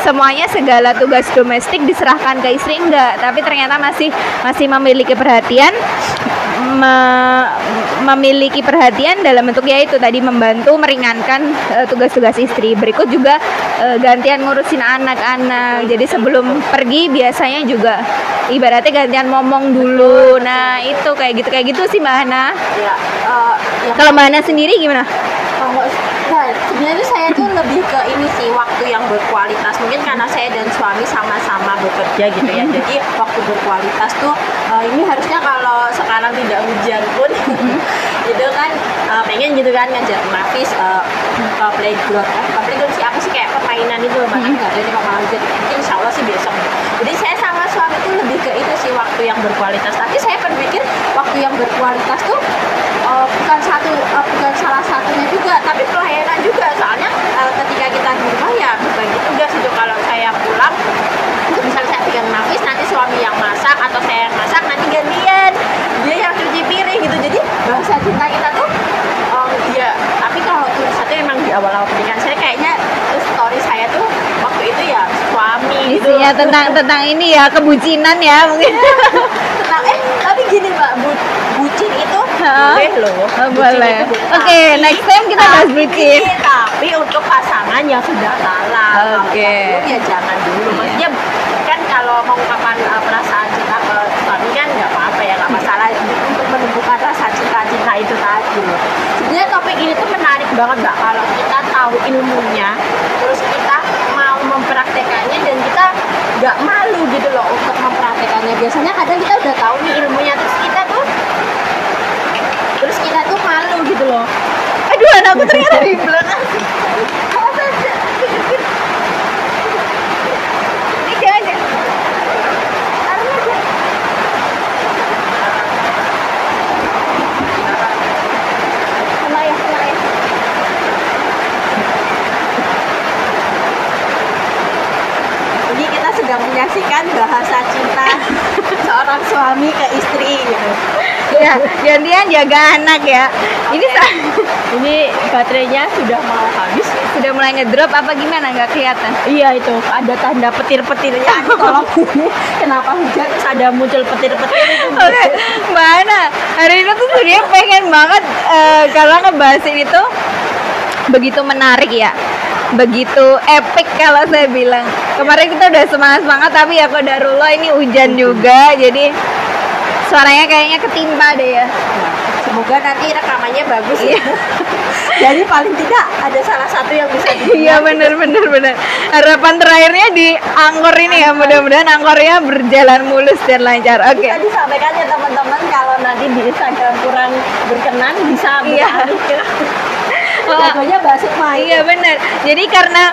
semuanya segala tugas domestik diserahkan ke istri enggak, tapi ternyata masih masih memiliki perhatian me- memiliki perhatian dalam bentuk ya itu tadi membantu meringankan eh, tugas-tugas istri. Berikut juga eh, gantian ngurusin anak-anak. Jadi sebelum pergi biasanya juga ibaratnya gantian ngomong dulu. Nah, itu kayak gitu kayak gitu sih Mbak Hana. ya, eh, yang Kalau Mbak Hana sendiri gimana? kalau nah, sebenarnya saya tuh lebih ke ini sih waktu yang berkualitas mungkin karena saya dan suami sama-sama bekerja gitu ya jadi waktu berkualitas tuh eh, ini harusnya kalau sekarang tidak hujan pun itu kan eh, pengen gitu kan ngajak Nafis eh, ke playground. Eh, playground sih apa sih kayak ke mainan itu bahkan nggak ada tembak malam jadi mungkin insya Allah sih besok. Jadi saya sama suami tuh lebih ke itu sih waktu yang berkualitas. Tapi saya berpikir waktu yang berkualitas tuh uh, bukan satu uh, bukan salah satunya juga tapi pelayanan juga. Soalnya uh, ketika kita di rumah ya berbagi tugas itu kalau saya pulang misal saya pegang nafis nanti suami yang masak atau saya yang masak nanti gantian. Dia yang cuci piring gitu. Jadi bahasa cinta kita tuh um, ya tapi kalau tulis satu emang di awal-awal pernikahan saya kayaknya story saya tuh waktu itu ya suami gitu Isinya tentang tentang ini ya kebucinan ya mungkin. tentang eh tapi gini mbak bu, bucin itu boleh loh Oh, Bucin boleh. Oke, Tapi- next time kita bahas bucin. tapi untuk pasangan yang sudah kalah Oke. yang belum, ya jangan dulu Iya. maksudnya kan kalau mengungkapkan uh, perasaan cinta ke suami kan nggak apa-apa ya nggak masalah untuk menumbuhkan rasa cinta-cinta itu tadi sebenarnya topik ini tuh menarik banget mbak tahu ilmunya terus kita mau mempraktekannya dan kita nggak malu gitu loh untuk mempraktekannya biasanya kadang kita udah tahu nih ilmunya terus kita tuh terus kita tuh malu gitu loh Aduh, anakku ternyata di belakang. Awas aja. Ini jangan ya. Taruh aja. Kena ya, kena ya. Jadi kita sedang menyaksikan bahasa cinta seorang suami ke istri gitu. Ya, gantian jaga anak ya. Ini sa- Ini baterainya sudah mau habis. sudah mulai ngedrop apa gimana? Nggak kelihatan. Iya itu ada tanda petir-petirnya. Tolong ini kenapa hujan terus ada muncul petir-petir itu. Oke, Mbak Ana, hari ini tuh sebenarnya pengen banget eh, kalau ngebahas ini tuh begitu menarik ya, begitu epic kalau saya bilang. Kemarin kita udah semangat semangat tapi ya kodarullah ini hujan juga, jadi suaranya kayaknya ketimpa deh ya. Semoga nanti rekamannya bagus ya. Jadi paling tidak ada salah satu yang bisa Iya bener bener bener. Harapan terakhirnya di angkor ini ya, mudah-mudahan angkornya berjalan mulus dan lancar. Oke. Bisa disampaikan ya teman-teman kalau nanti di Instagram kurang berkenan bisa Iya. beralih ke Oh. Jagonya Basuk main. Iya benar. Jadi karena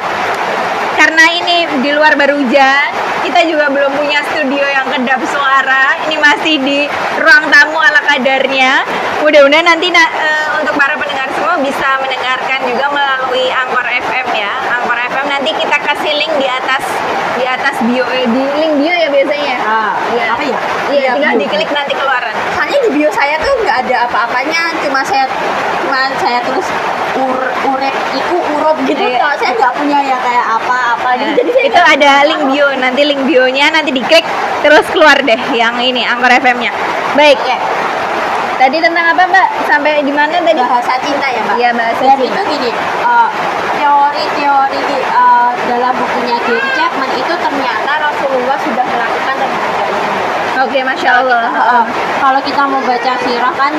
karena ini di luar baru hujan, kita juga belum punya studio yang kedap suara. Ini masih di ruang tamu ala kadarnya. Mudah-mudahan nanti na- eh, untuk para pendengar semua bisa mendengarkan juga melalui Angkor FM ya. Angkor nanti kita kasih link di atas di atas bio eh, di link bio ya biasanya. Ah, Iya. apa ya? Iya, tinggal bio. diklik nanti keluaran. Soalnya di bio saya tuh nggak ada apa-apanya, cuma saya cuma saya tulis ur urep iku urup gitu. Iya. Kalau saya nggak punya ya kayak apa-apa gitu. Jadi saya itu ada link bio nanti link bionya nanti diklik terus keluar deh yang ini Angkor FM-nya. Baik. Oke. Tadi tentang apa Mbak? Sampai di mana tadi? bahasa cinta ya, Mbak. Iya, bahasa Dan cinta. itu gini, eh, teori-teori eh, dalam bukunya Gary Chapman itu ternyata Rasulullah sudah melakukan ini. Oke, masya Allah. Heeh. kalau kita mau baca sirah kan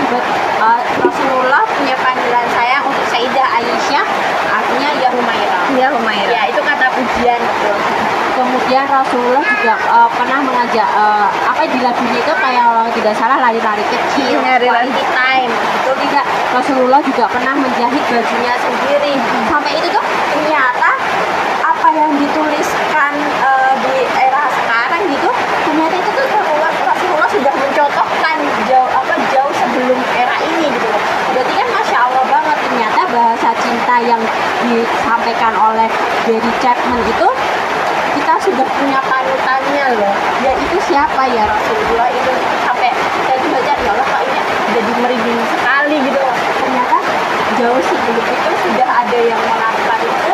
uh, Rasulullah punya panggilan sayang untuk Sayyidah Aisyah artinya ya Humairah Ya Humaira. ya itu kata pujian gitu kemudian Rasulullah juga uh, pernah mengajak uh, apa di lagunya itu kayak kalau tidak salah lari-lari kecil Lari-lari. quality time. itu tidak Rasulullah juga pernah menjahit bajunya sendiri. Sampai itu tuh ternyata apa yang dituliskan uh, di era sekarang gitu ternyata itu tuh Rasulullah, Rasulullah sudah mencontohkan jauh apa jauh sebelum era ini gitu berarti kan masya Allah banget ternyata bahasa cinta yang disampaikan oleh Gary Chapman itu sudah punya panutannya loh. Ya itu siapa ya? Rasulullah itu sampai saya tuh baca ya Allah kok ini jadi merinding sekali gitu ternyata jauh sebelum itu sudah ada yang melakukan itu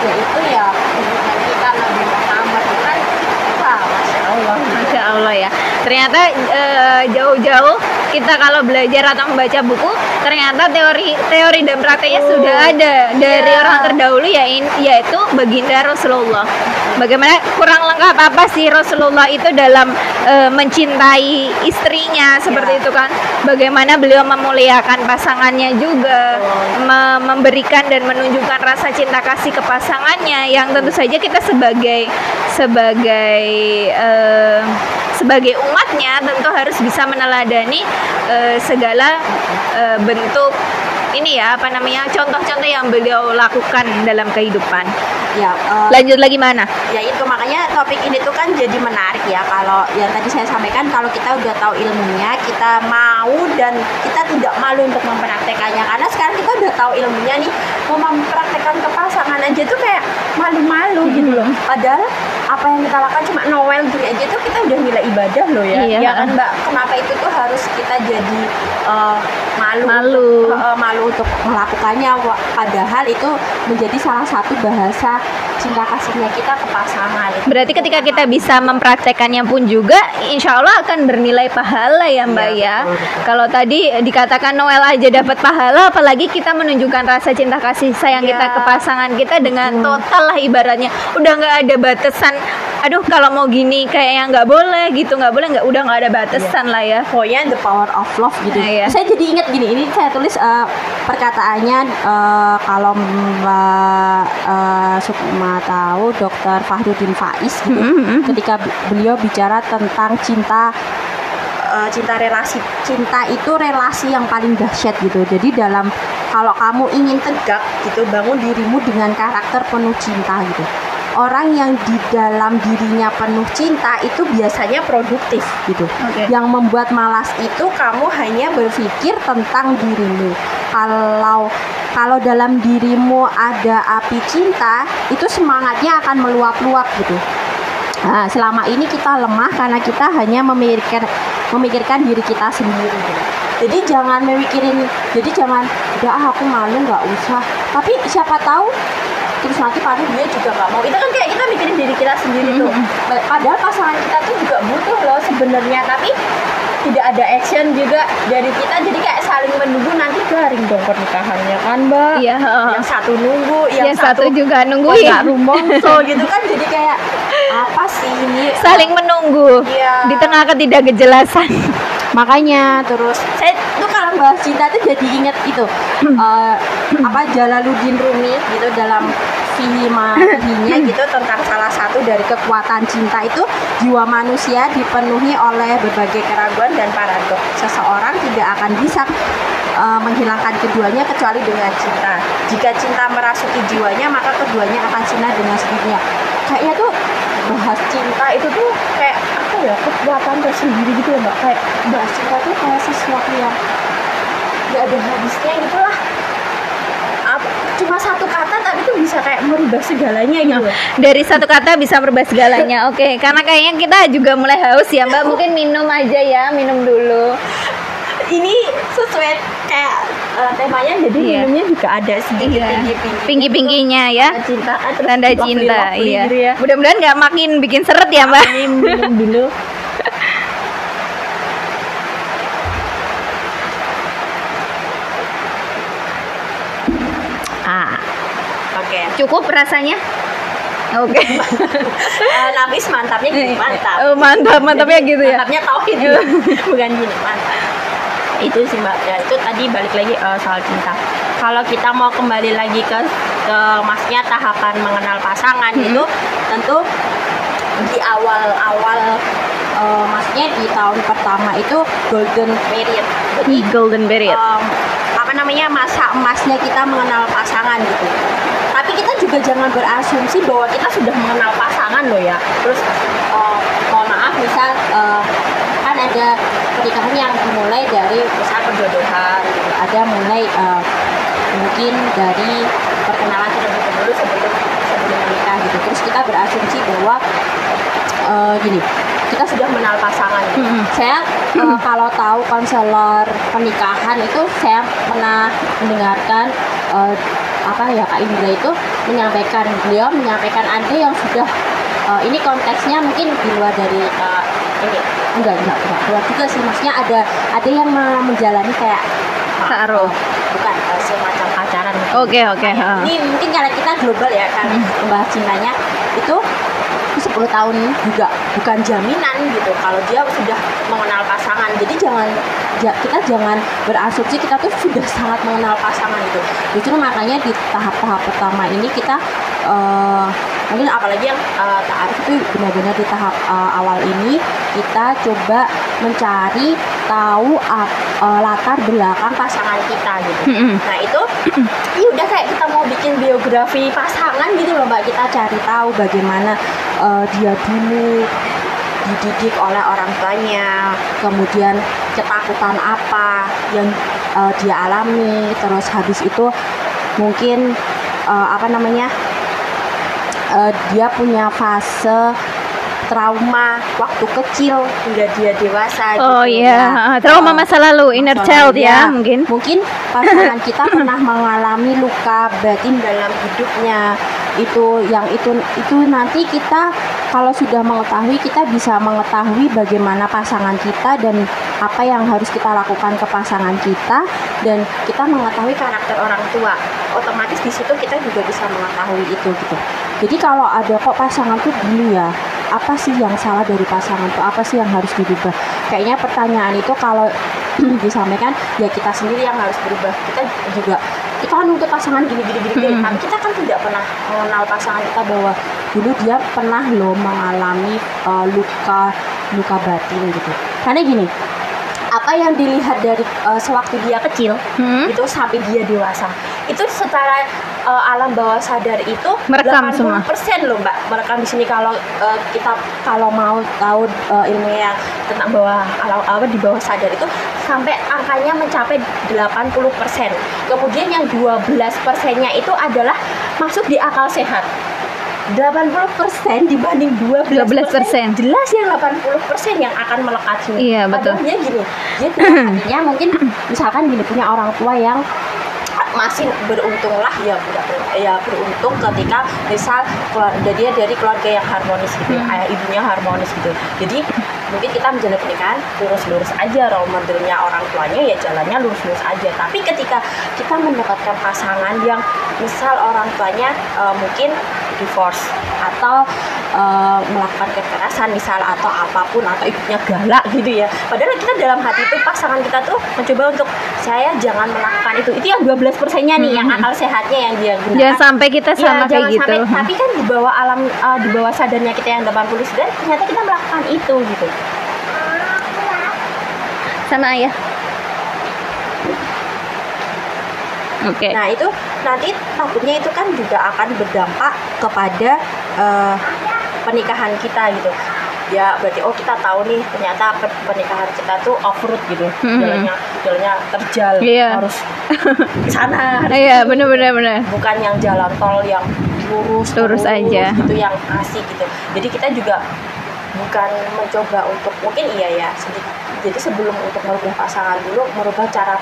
yaitu ya hubungan kita Nabi Muhammad itu kan masya Allah. Masya Allah ya. Ternyata eh, jauh-jauh kita kalau belajar atau membaca buku, ternyata teori teori dan prakteknya Oh, sudah ada dari iya. orang terdahulu yain, yaitu baginda Rasulullah. Bagaimana kurang lengkap apa sih Rasulullah itu dalam eh, mencintai istrinya seperti Iya. itu kan? Bagaimana beliau memuliakan pasangannya juga, me- memberikan dan menunjukkan rasa cinta kasih ke pasangannya yang tentu saja kita sebagai sebagai eh, sebagai umatnya tentu harus bisa meneladani eh, segala eh, bentuk ini ya apa namanya contoh-contoh yang beliau lakukan dalam kehidupan. Ya, eh, Lanjut lagi mana? ya itu makanya topik ini tuh kan jadi menarik ya kalau yang tadi saya sampaikan kalau kita udah tahu ilmunya kita mau dan kita tidak malu untuk mempraktekannya karena sekarang kita udah tahu ilmunya nih mau mempraktekkan ke pasangan aja tuh kayak malu-malu gitu loh padahal apa yang kita lakukan cuma Noel gini aja tuh kita udah nilai ibadah loh ya Iya. ya kan mbak kenapa itu tuh harus kita jadi eh, malu Malu. untuk- eh, malu untuk melakukannya padahal itu menjadi salah satu bahasa cinta kasihnya kita ke pasangan Berarti ketika kita bisa mempraktekannya pun juga, insya Allah akan bernilai pahala ya Mbak Iya, ya. betul, betul. Kalau tadi dikatakan Noel aja dapat pahala, apalagi kita menunjukkan rasa cinta kasih sayang Iya. kita ke pasangan kita dengan total lah ibaratnya. Udah nggak ada batasan. Aduh kalau mau gini kayaknya nggak boleh gitu, nggak boleh nggak udah nggak ada batasan lah ya. pokoknya the power of love gitu. Nah, iya. Saya jadi ingat gini, ini saya tulis eh, perkataannya eh, kalau Mbak eh, Sukma tahu Dokter Fahrudin Faiz gitu, Mhm. ketika b- beliau bicara tentang cinta cinta relasi cinta itu relasi yang paling dahsyat gitu. Jadi dalam kalau kamu ingin tegak gitu bangun dirimu dengan karakter penuh cinta gitu. Orang yang di dalam dirinya penuh cinta itu biasanya produktif gitu. Oke. Yang membuat malas itu kamu hanya berpikir tentang dirimu. Kalau kalau dalam dirimu ada api cinta, itu semangatnya akan meluap-luap gitu. Nah, selama ini kita lemah karena kita hanya memikirkan memikirkan diri kita sendiri. gitu. Jadi jangan memikirin, jadi jangan, udah ah, aku malu nggak usah. Tapi siapa tahu terus nanti paling dia juga nggak mau. Itu kan kayak kita mikirin diri kita sendiri tuh. Padahal pasangan kita tuh juga butuh loh sebenarnya, tapi tidak ada action juga dari kita. Jadi kayak saling menunggu nanti garing dong pernikahannya kan, Mbak? Iya. Yang satu nunggu, yang, Yang satu juga kok nungguin. nggak rumongso gitu kan jadi kayak apa sih ini Saling menunggu Iya. di tengah ketidakjelasan. makanya terus saya tuh kalau bahas cinta tuh jadi inget itu eh, apa Jalaluddin Rumi gitu dalam Fihima Fihinya gitu tentang salah satu dari kekuatan cinta itu jiwa manusia dipenuhi oleh berbagai keraguan dan paradoks. Seseorang tidak akan bisa eh, menghilangkan keduanya kecuali dengan cinta. Jika cinta merasuki jiwanya maka keduanya akan sinar dengan sendirinya kayaknya tuh bahas cinta itu tuh kayak apa ya kekuatan tersendiri gitu loh mbak. Kayak bahas cinta tuh kayak sesuatu yang gak ada habisnya gitu lah cuma satu kata tapi tuh bisa kayak merubah segalanya gitu loh. Dari satu kata bisa merubah segalanya. Oke, karena kayaknya kita juga mulai haus ya, Mbak. Mungkin minum aja ya, minum dulu. ini sesuai kayak eh, temanya jadi Iya. minumnya juga ada sedikit Iya. tinggi tinggi Pinggih-pinggihnya ya. cinta Tanda cinta, iya. gitu ya. Mudah-mudahan nggak makin bikin seret ya, Mbak. Minum dulu oke cukup rasanya? Oke. Eh, Nafis mantapnya gini mantap Oh, mantap, mantapnya gitu ya. mantapnya tauhid bukan gini mantap itu sih mbak ya, itu tadi balik lagi eh, soal cinta kalau kita mau kembali lagi ke ke masnya tahapan mengenal pasangan Hmm. itu tentu di awal-awal eh, maksudnya di tahun pertama itu golden period jadi Golden period. em, apa namanya masa emasnya kita mengenal pasangan gitu. Tapi kita juga jangan berasumsi bahwa kita sudah mengenal pasangan loh ya. Terus eh, mohon maaf misal eh, kan ada pernikahan yang dimulai dari misal perjodohan gitu. Ada mulai eh, mungkin dari perkenalan terlebih dahulu sebelum sebelum menikah gitu. Terus kita berasumsi bahwa eh, gini kita sudah mengenal pasangan. Mm-mm. saya eh, kalau tahu konselor pernikahan itu saya pernah mendengarkan eh, apa ya Kak Indra itu menyampaikan beliau menyampaikan ada yang sudah eh, ini konteksnya mungkin di luar dari eh, ini enggak enggak enggak keluar juga sih maksudnya ada ada yang me- menjalani kayak Taruh. bukan eh, semacam pacaran. Oke, oke. ini mungkin karena kita global ya kan membahas cintanya itu 10 tahun juga bukan jaminan gitu kalau dia sudah mengenal pasangan jadi jangan ja, kita jangan berasumsi kita tuh sudah sangat mengenal pasangan itu justru makanya di tahap-tahap pertama ini kita uh, mungkin apalagi yang uh, taarif itu benar-benar di tahap uh, awal ini kita coba mencari tahu uh, latar belakang pasangan kita gitu. Nah itu, ya udah kayak kita mau bikin biografi pasangan gitu loh mbak. Kita cari tahu bagaimana uh, dia dulu dididik oleh orang tuanya, kemudian ketakutan apa yang uh, dia alami, terus habis itu mungkin uh, apa namanya uh, dia punya fase trauma waktu kecil hingga dia dewasa oh gitu, iya. Ya. trauma masa lalu inner child ya, ya mungkin. Mungkin pasangan kita pernah mengalami luka batin dalam hidupnya itu yang itu itu nanti kita kalau sudah mengetahui kita bisa mengetahui bagaimana pasangan kita dan apa yang harus kita lakukan ke pasangan kita. Dan kita mengetahui karakter orang tua. Otomatis di situ kita juga bisa mengetahui itu gitu. Jadi kalau ada kok pasangan tuh dulu ya apa sih yang salah dari pasangan tuh? Apa sih yang harus dirubah? Kayaknya pertanyaan itu kalau disampaikan ya kita sendiri yang harus berubah. Kita juga kita kan untuk pasangan gini gini gini, gini. tapi kita kan tidak pernah mengenal pasangan kita bahwa dulu dia pernah loh mengalami uh, luka luka batin gitu. Karena gini apa yang dilihat dari uh, sewaktu dia kecil hmm? itu sampai dia dewasa. Itu secara uh, alam bawah sadar itu merekam 80% semua? persen loh mbak. Merekam di sini kalau uh, kita kalau mau tahu uh, ilmu yang tentang bawah alam apa di bawah sadar itu sampai angkanya mencapai 80% kemudian yang 12 persennya itu adalah masuk di akal sehat 80% dibanding 12%, 12% persen jelas yang 80% persen yang akan melekat sini. Iya, betul. Artinya gini. Jadi artinya mungkin misalkan gini punya orang tua yang masih beruntung lah ya ya beruntung ketika misal keluarga dia dari keluarga yang harmonis gitu hmm. ayah ibunya harmonis gitu jadi mungkin kita menjalani pernikahan lurus-lurus aja role modelnya orang tuanya ya jalannya lurus-lurus aja. Tapi ketika kita mendapatkan pasangan yang misal orang tuanya uh, mungkin divorce atau uh, melakukan kekerasan misal atau apa pun atau ibunya galak gitu ya. Padahal kita dalam hati itu pasangan kita tuh mencoba untuk saya jangan melakukan itu. Itu yang 12 persennya nih hmm. yang akal sehatnya yang dia gunakan. Jangan sampai kita sama ya, kayak gitu. sampai, tapi kan di bawah alam uh, di bawah sadarnya kita yang 80 dan ternyata kita melakukan itu gitu sama ayah Oke. Okay. Nah itu nanti takutnya itu kan juga akan berdampak kepada uh, pernikahan kita gitu. Ya berarti oh kita tahu nih ternyata pernikahan kita tuh off road gitu, mm-hmm. jalannya jalannya terjal yeah. harus sana. Iya benar benar benar. Bukan yang jalan tol yang lurus lurus, aja. Itu yang asik gitu. Jadi kita juga bukan mencoba untuk mungkin iya ya sedikit. Jadi sebelum untuk merubah pasangan dulu merubah cara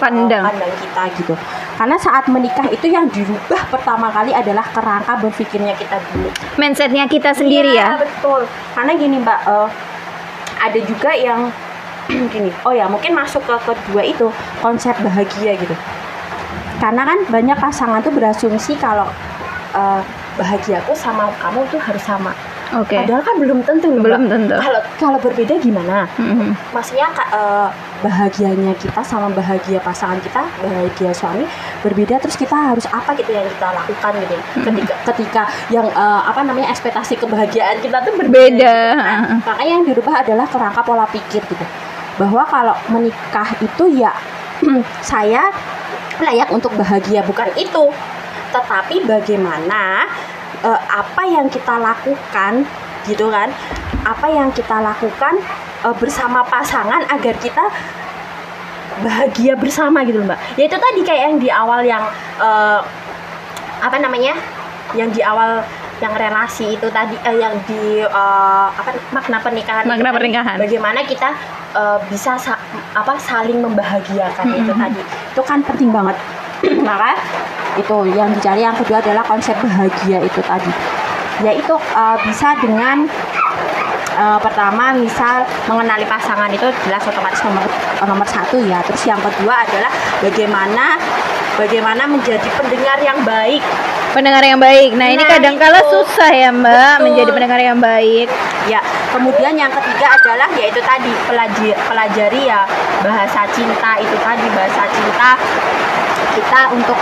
pandang. pandang kita gitu. Karena saat menikah itu yang dirubah pertama kali adalah kerangka berpikirnya kita dulu. Mindsetnya kita sendiri ya, ya? betul. Karena gini mbak uh, ada juga yang gini oh ya mungkin masuk ke kedua itu konsep bahagia gitu. Karena kan banyak pasangan tuh berasumsi kalau uh, bahagiaku sama kamu tuh harus sama. Okay. Padahal kan belum tentu Belum tentu. Kalau kalau berbeda gimana? Mm-hmm. Maksudnya uh, bahagianya kita sama bahagia pasangan kita, bahagia suami berbeda. Terus kita harus apa gitu yang kita lakukan gitu? Mm-hmm. Ketika ketika yang uh, apa namanya ekspektasi kebahagiaan kita tuh berbeda. Beda. Nah, makanya yang dirubah adalah kerangka pola pikir gitu. Bahwa kalau menikah itu ya saya layak untuk bahagia bukan itu, tetapi bagaimana uh, apa yang kita lakukan gitu kan? Apa yang kita lakukan uh, bersama pasangan agar kita bahagia bersama gitu mbak. Ya itu tadi kayak yang di awal yang uh, apa namanya? Yang di awal yang relasi itu tadi uh, yang di uh, apa makna pernikahan makna pernikahan. Bagaimana kita uh, bisa sa apa saling membahagiakan mm -hmm. itu tadi. Itu kan penting banget maka itu yang dicari yang kedua adalah konsep bahagia itu tadi yaitu uh, bisa dengan uh, pertama misal mengenali pasangan itu jelas otomatis nomor nomor satu ya terus yang kedua adalah bagaimana bagaimana menjadi pendengar yang baik pendengar yang baik. Nah, ini Nah, kadang kala itu. susah ya, Mbak, Betul. menjadi pendengar yang baik. Ya, kemudian yang ketiga adalah yaitu tadi pelajari, pelajari ya bahasa cinta itu tadi bahasa cinta kita untuk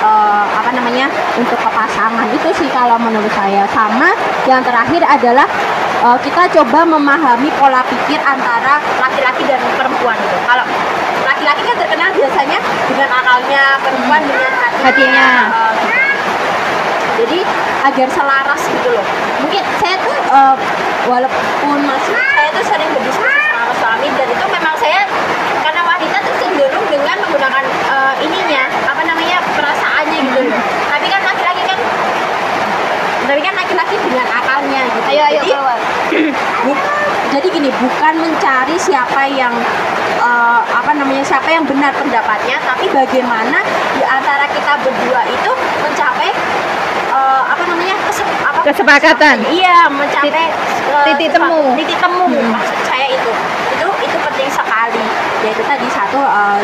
eh, apa namanya untuk ke pasangan itu sih kalau menurut saya. Sama yang terakhir adalah eh, kita coba memahami pola pikir antara laki-laki dan perempuan itu kalau laki-laki kan terkenal biasanya dengan akalnya perempuan dengan hatinya, Hatinya. eh, gitu jadi agar selaras gitu loh. Mungkin saya tuh eh, walaupun masih saya tuh sering berdiskusi sama suami dan itu memang saya karena wanita tuh cenderung dengan menggunakan eh, ininya apa namanya perasaannya gitu loh tapi kan laki-laki kan tapi kan laki-laki dengan akalnya gitu jadi bu- jadi gini bukan mencari siapa yang eh, apa namanya siapa yang benar pendapatnya tapi bagaimana di antara kita berdua itu mencapai eh, apa namanya kesep- apa, Kesepakatan. iya mencapai eh, titik temu. titik temu maksud saya itu itu itu penting sekali yaitu tadi satu eh,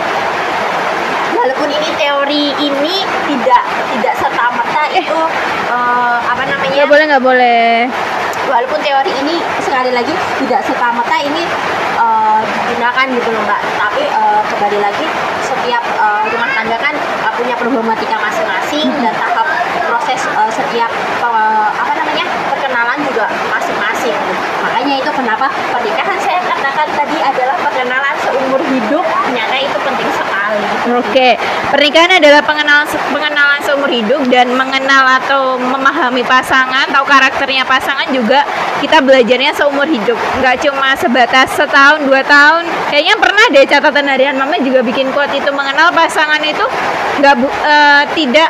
walaupun ini teori ini tidak tidak serta merta itu eh, apa namanya Nggak boleh, nggak boleh. Walaupun teori ini sekali lagi tidak serta merta ini eh, digunakan gitu loh mbak. Tapi eh, kembali lagi setiap eh, rumah tangga kan eh, punya problematika masing-masing dan tahap proses eh, setiap eh, apa namanya perkenalan juga masing-masing makanya itu kenapa pernikahan saya katakan tadi adalah perkenalan seumur hidup ternyata itu penting sekali Oke, pernikahan adalah pengenalan pengenalan seumur hidup dan mengenal atau memahami pasangan, tahu karakternya pasangan juga kita belajarnya seumur hidup. Nggak cuma sebatas setahun dua tahun. Kayaknya pernah deh catatan harian mama juga bikin quote itu mengenal pasangan itu nggak bu- eh, tidak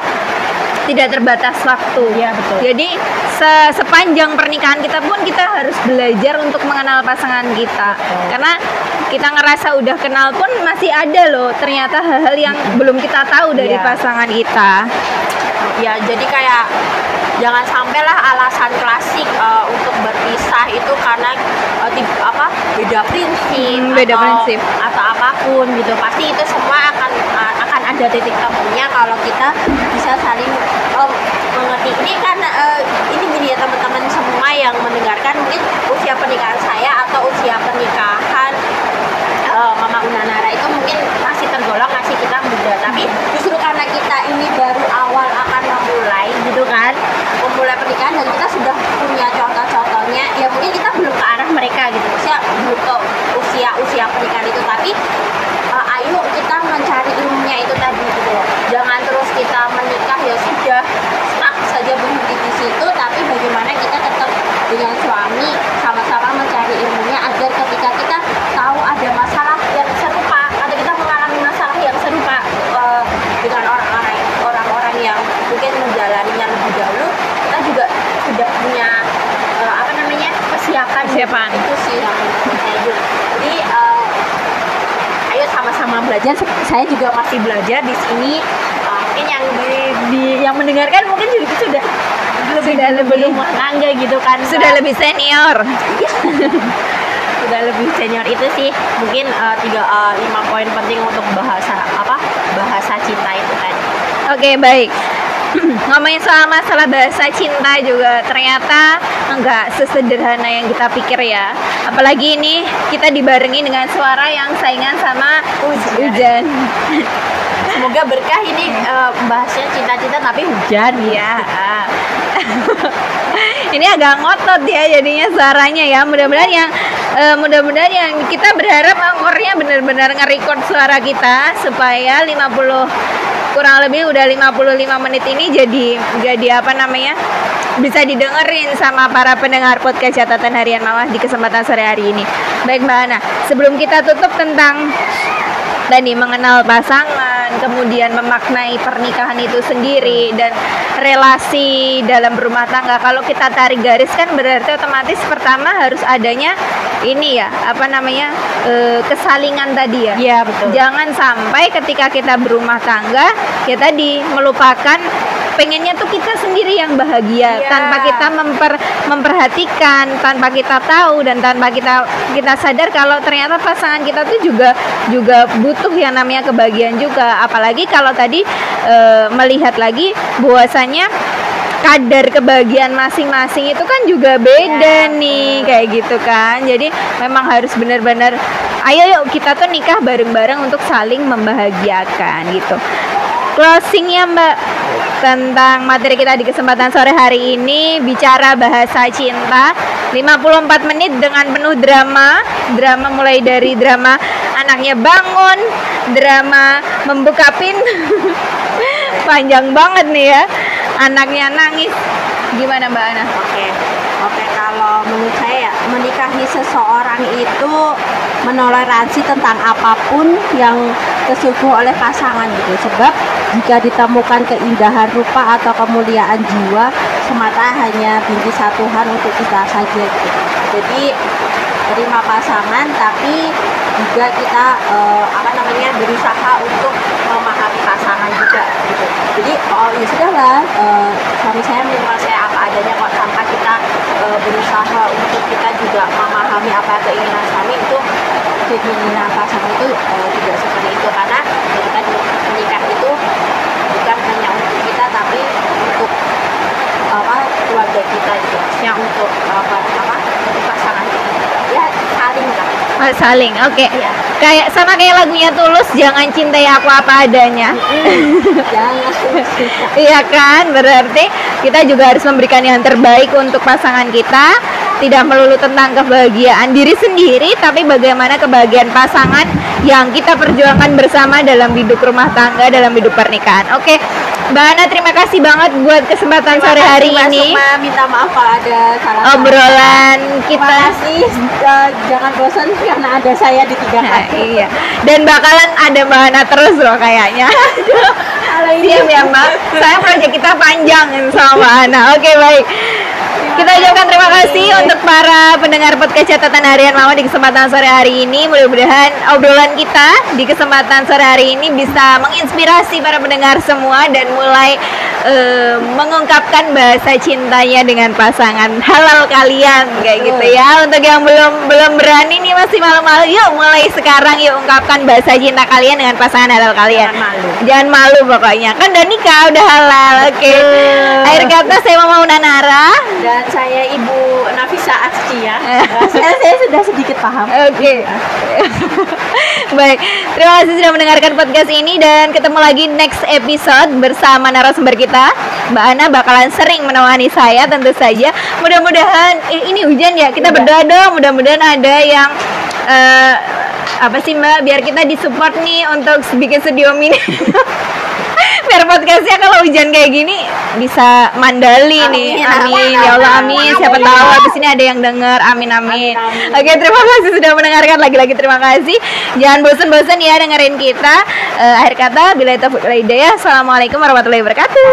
tidak terbatas waktu. Iya, betul. Jadi se- sepanjang pernikahan kita pun kita harus belajar untuk mengenal pasangan kita. Karena kita ngerasa udah kenal pun masih ada loh ternyata hal-hal yang belum kita tahu dari Iya. pasangan kita. ya jadi kayak jangan sampailah alasan klasik eh, untuk berpisah itu karena eh, tip- apa beda prinsip Hmm, beda atau, prinsip. atau apa pun gitu pasti itu semua akan ada titik temunya kalau kita bisa saling eh, mengerti. Ini kan eh, ini gini ya teman-teman semua yang mendengarkan mungkin usia pernikahan saya atau usia pernikahan eh, Mama Unanara itu mungkin masih tergolong masih kita muda. Tapi justru karena kita ini baru awal akan memulai gitu kan memulai pernikahan dan kita sudah punya contoh-contohnya ya mungkin kita belum ke arah mereka gitu. Usia belum usia usia pernikahan itu. Tapi eh, ayo kita mencari ilmunya itu tadi gitu loh jangan terus kita menikah ya sudah stuck saja berhenti di situ tapi bagaimana kita tetap dengan suami sama-sama mencari ilmunya agar ketika kita tahu ada masalah yang serupa atau kita mengalami masalah yang serupa eh, dengan orang-orang orang-orang yang mungkin menjalaninya lebih dahulu kita juga sudah punya eh, apa namanya persiapan Persiapan. itu sih yang menurut saya juga. jadi eh, ayo sama-sama belajar saya juga masih belajar di sini. Eh, mungkin yang di, di- yang mendengarkan mungkin juga sudah lebih Sudah lebih- berumah tangga gitu kan. Sudah lebih senior. sudah lebih senior itu sih. Mungkin eh, tiga eh, lima poin penting untuk bahasa apa bahasa cinta itu tadi Oke, baik. Ngomongin soal masalah bahasa cinta juga ternyata enggak sesederhana yang kita pikir ya. Apalagi ini kita dibarengi dengan suara yang saingan sama Hujan. hujan. semoga berkah ini eh, bahasnya cinta-cinta tapi hujan Ya. ini agak ngotot ya jadinya suaranya ya. Mudah-mudahan yang eh, mudah-mudahan yang kita berharap angkornya benar-benar nge-record suara kita supaya 50 kurang lebih udah 55 menit ini jadi jadi apa namanya? bisa didengerin sama para pendengar podcast catatan harian mawah di kesempatan sore hari ini. Baik Mbak Ana, sebelum kita tutup tentang tadi mengenal pasangan, kemudian memaknai pernikahan itu sendiri dan relasi dalam berumah tangga. Kalau kita tarik garis kan berarti otomatis pertama harus adanya ini ya, apa namanya? eh, kesalingan tadi ya. Iya, betul. Jangan sampai ketika kita berumah tangga, ya tadi melupakan pengennya tuh kita sendiri yang bahagia Iya. tanpa kita memper memperhatikan, tanpa kita tahu dan tanpa kita kita sadar kalau ternyata pasangan kita tuh juga juga butuh yang namanya kebahagiaan juga. Apalagi kalau tadi e, melihat lagi bahwasanya kadar kebahagiaan masing-masing itu kan juga beda Ya, nih kayak gitu kan. Jadi memang harus benar-benar ayo yuk kita tuh nikah bareng-bareng untuk saling membahagiakan gitu. Closingnya mbak tentang materi kita di kesempatan sore hari ini. Bicara bahasa cinta. 54 menit dengan penuh drama. Drama mulai dari drama anaknya bangun. Drama membuka pintu. Panjang banget nih ya. Anaknya nangis. Gimana mbak Ana? Oke, oke kalau menurut saya ya menikahi seseorang itu menoleransi tentang apa pun yang tersuguh oleh pasangan gitu. Sebab jika ditemukan keindahan rupa atau kemuliaan jiwa semata hanya binti satuhan untuk kita saja gitu. Jadi terima pasangan tapi juga kita eh, apa namanya berusaha untuk memahami pasangan juga gitu. Jadi oh ya sudahlah eh, suami saya menerima saya apa adanya kok tanpa kita eh, berusaha untuk kita juga memahami apa keinginan suami itu keinginan pasangan itu eh, tidak seperti itu karena kita menikah itu bukan hanya untuk kita tapi untuk apa keluarga kita juga yang untuk apa apa untuk pasangan kita ya saling lah Oh, saling, oke. Iya. Kayak sama kayak lagunya Tulus, jangan cintai aku apa adanya. jangan Iya kan, berarti kita juga harus memberikan yang terbaik untuk pasangan kita. Tidak melulu tentang kebahagiaan diri sendiri, tapi bagaimana kebahagiaan pasangan yang kita perjuangkan bersama dalam hidup rumah tangga, dalam hidup pernikahan. Oke, Mbak Ana, terima kasih banget buat kesempatan sore hari kasih, ini. Sukma. minta maaf kalau ada salah Obrolan kita kasih eh, jangan bosan karena ada saya di tiga Nah, iya. Dan bakalan ada Mbak Ana terus loh kayaknya. Siap ya Mbak. Saya proyek kita panjang sama Ana. Oke baik. Kita ucapkan terima kasih untuk para pendengar podcast catatan harian Mama di kesempatan sore hari ini. Mudah-mudahan obrolan kita di kesempatan sore hari ini bisa menginspirasi para pendengar semua dan mulai eh, mengungkapkan bahasa cintanya dengan pasangan halal kalian kayak gitu ya. Untuk yang belum belum berani nih masih malu-malu, yuk mulai sekarang yuk ungkapkan bahasa cinta kalian dengan pasangan halal kalian. Jangan malu. Jangan malu pokoknya. Kan udah nikah, udah halal. Oke. Akhir kata saya mau Nanara. dan saya Ibu Nafisa Askia saya, saya sudah sedikit paham Oke. Baik, terima kasih sudah mendengarkan podcast ini dan ketemu lagi next episode bersama narasumber kita. Mbak Ana bakalan sering menemani saya tentu saja. Mudah-mudahan eh, ini hujan ya. Kita berdoa dong mudah-mudahan ada yang eh, apa sih Mbak biar kita disupport nih untuk bikin studio mini. biar podcastnya kalau hujan kayak gini bisa mandali nih Amin, amin amin, ya Allah amin. amin siapa tahu habis ini ada yang denger amin amin, Amin, amin. Oke, terima kasih sudah mendengarkan lagi-lagi terima kasih. Jangan bosan-bosan ya dengerin kita. Eh, akhir kata bila itu hidayah. Assalamualaikum warahmatullahi wabarakatuh.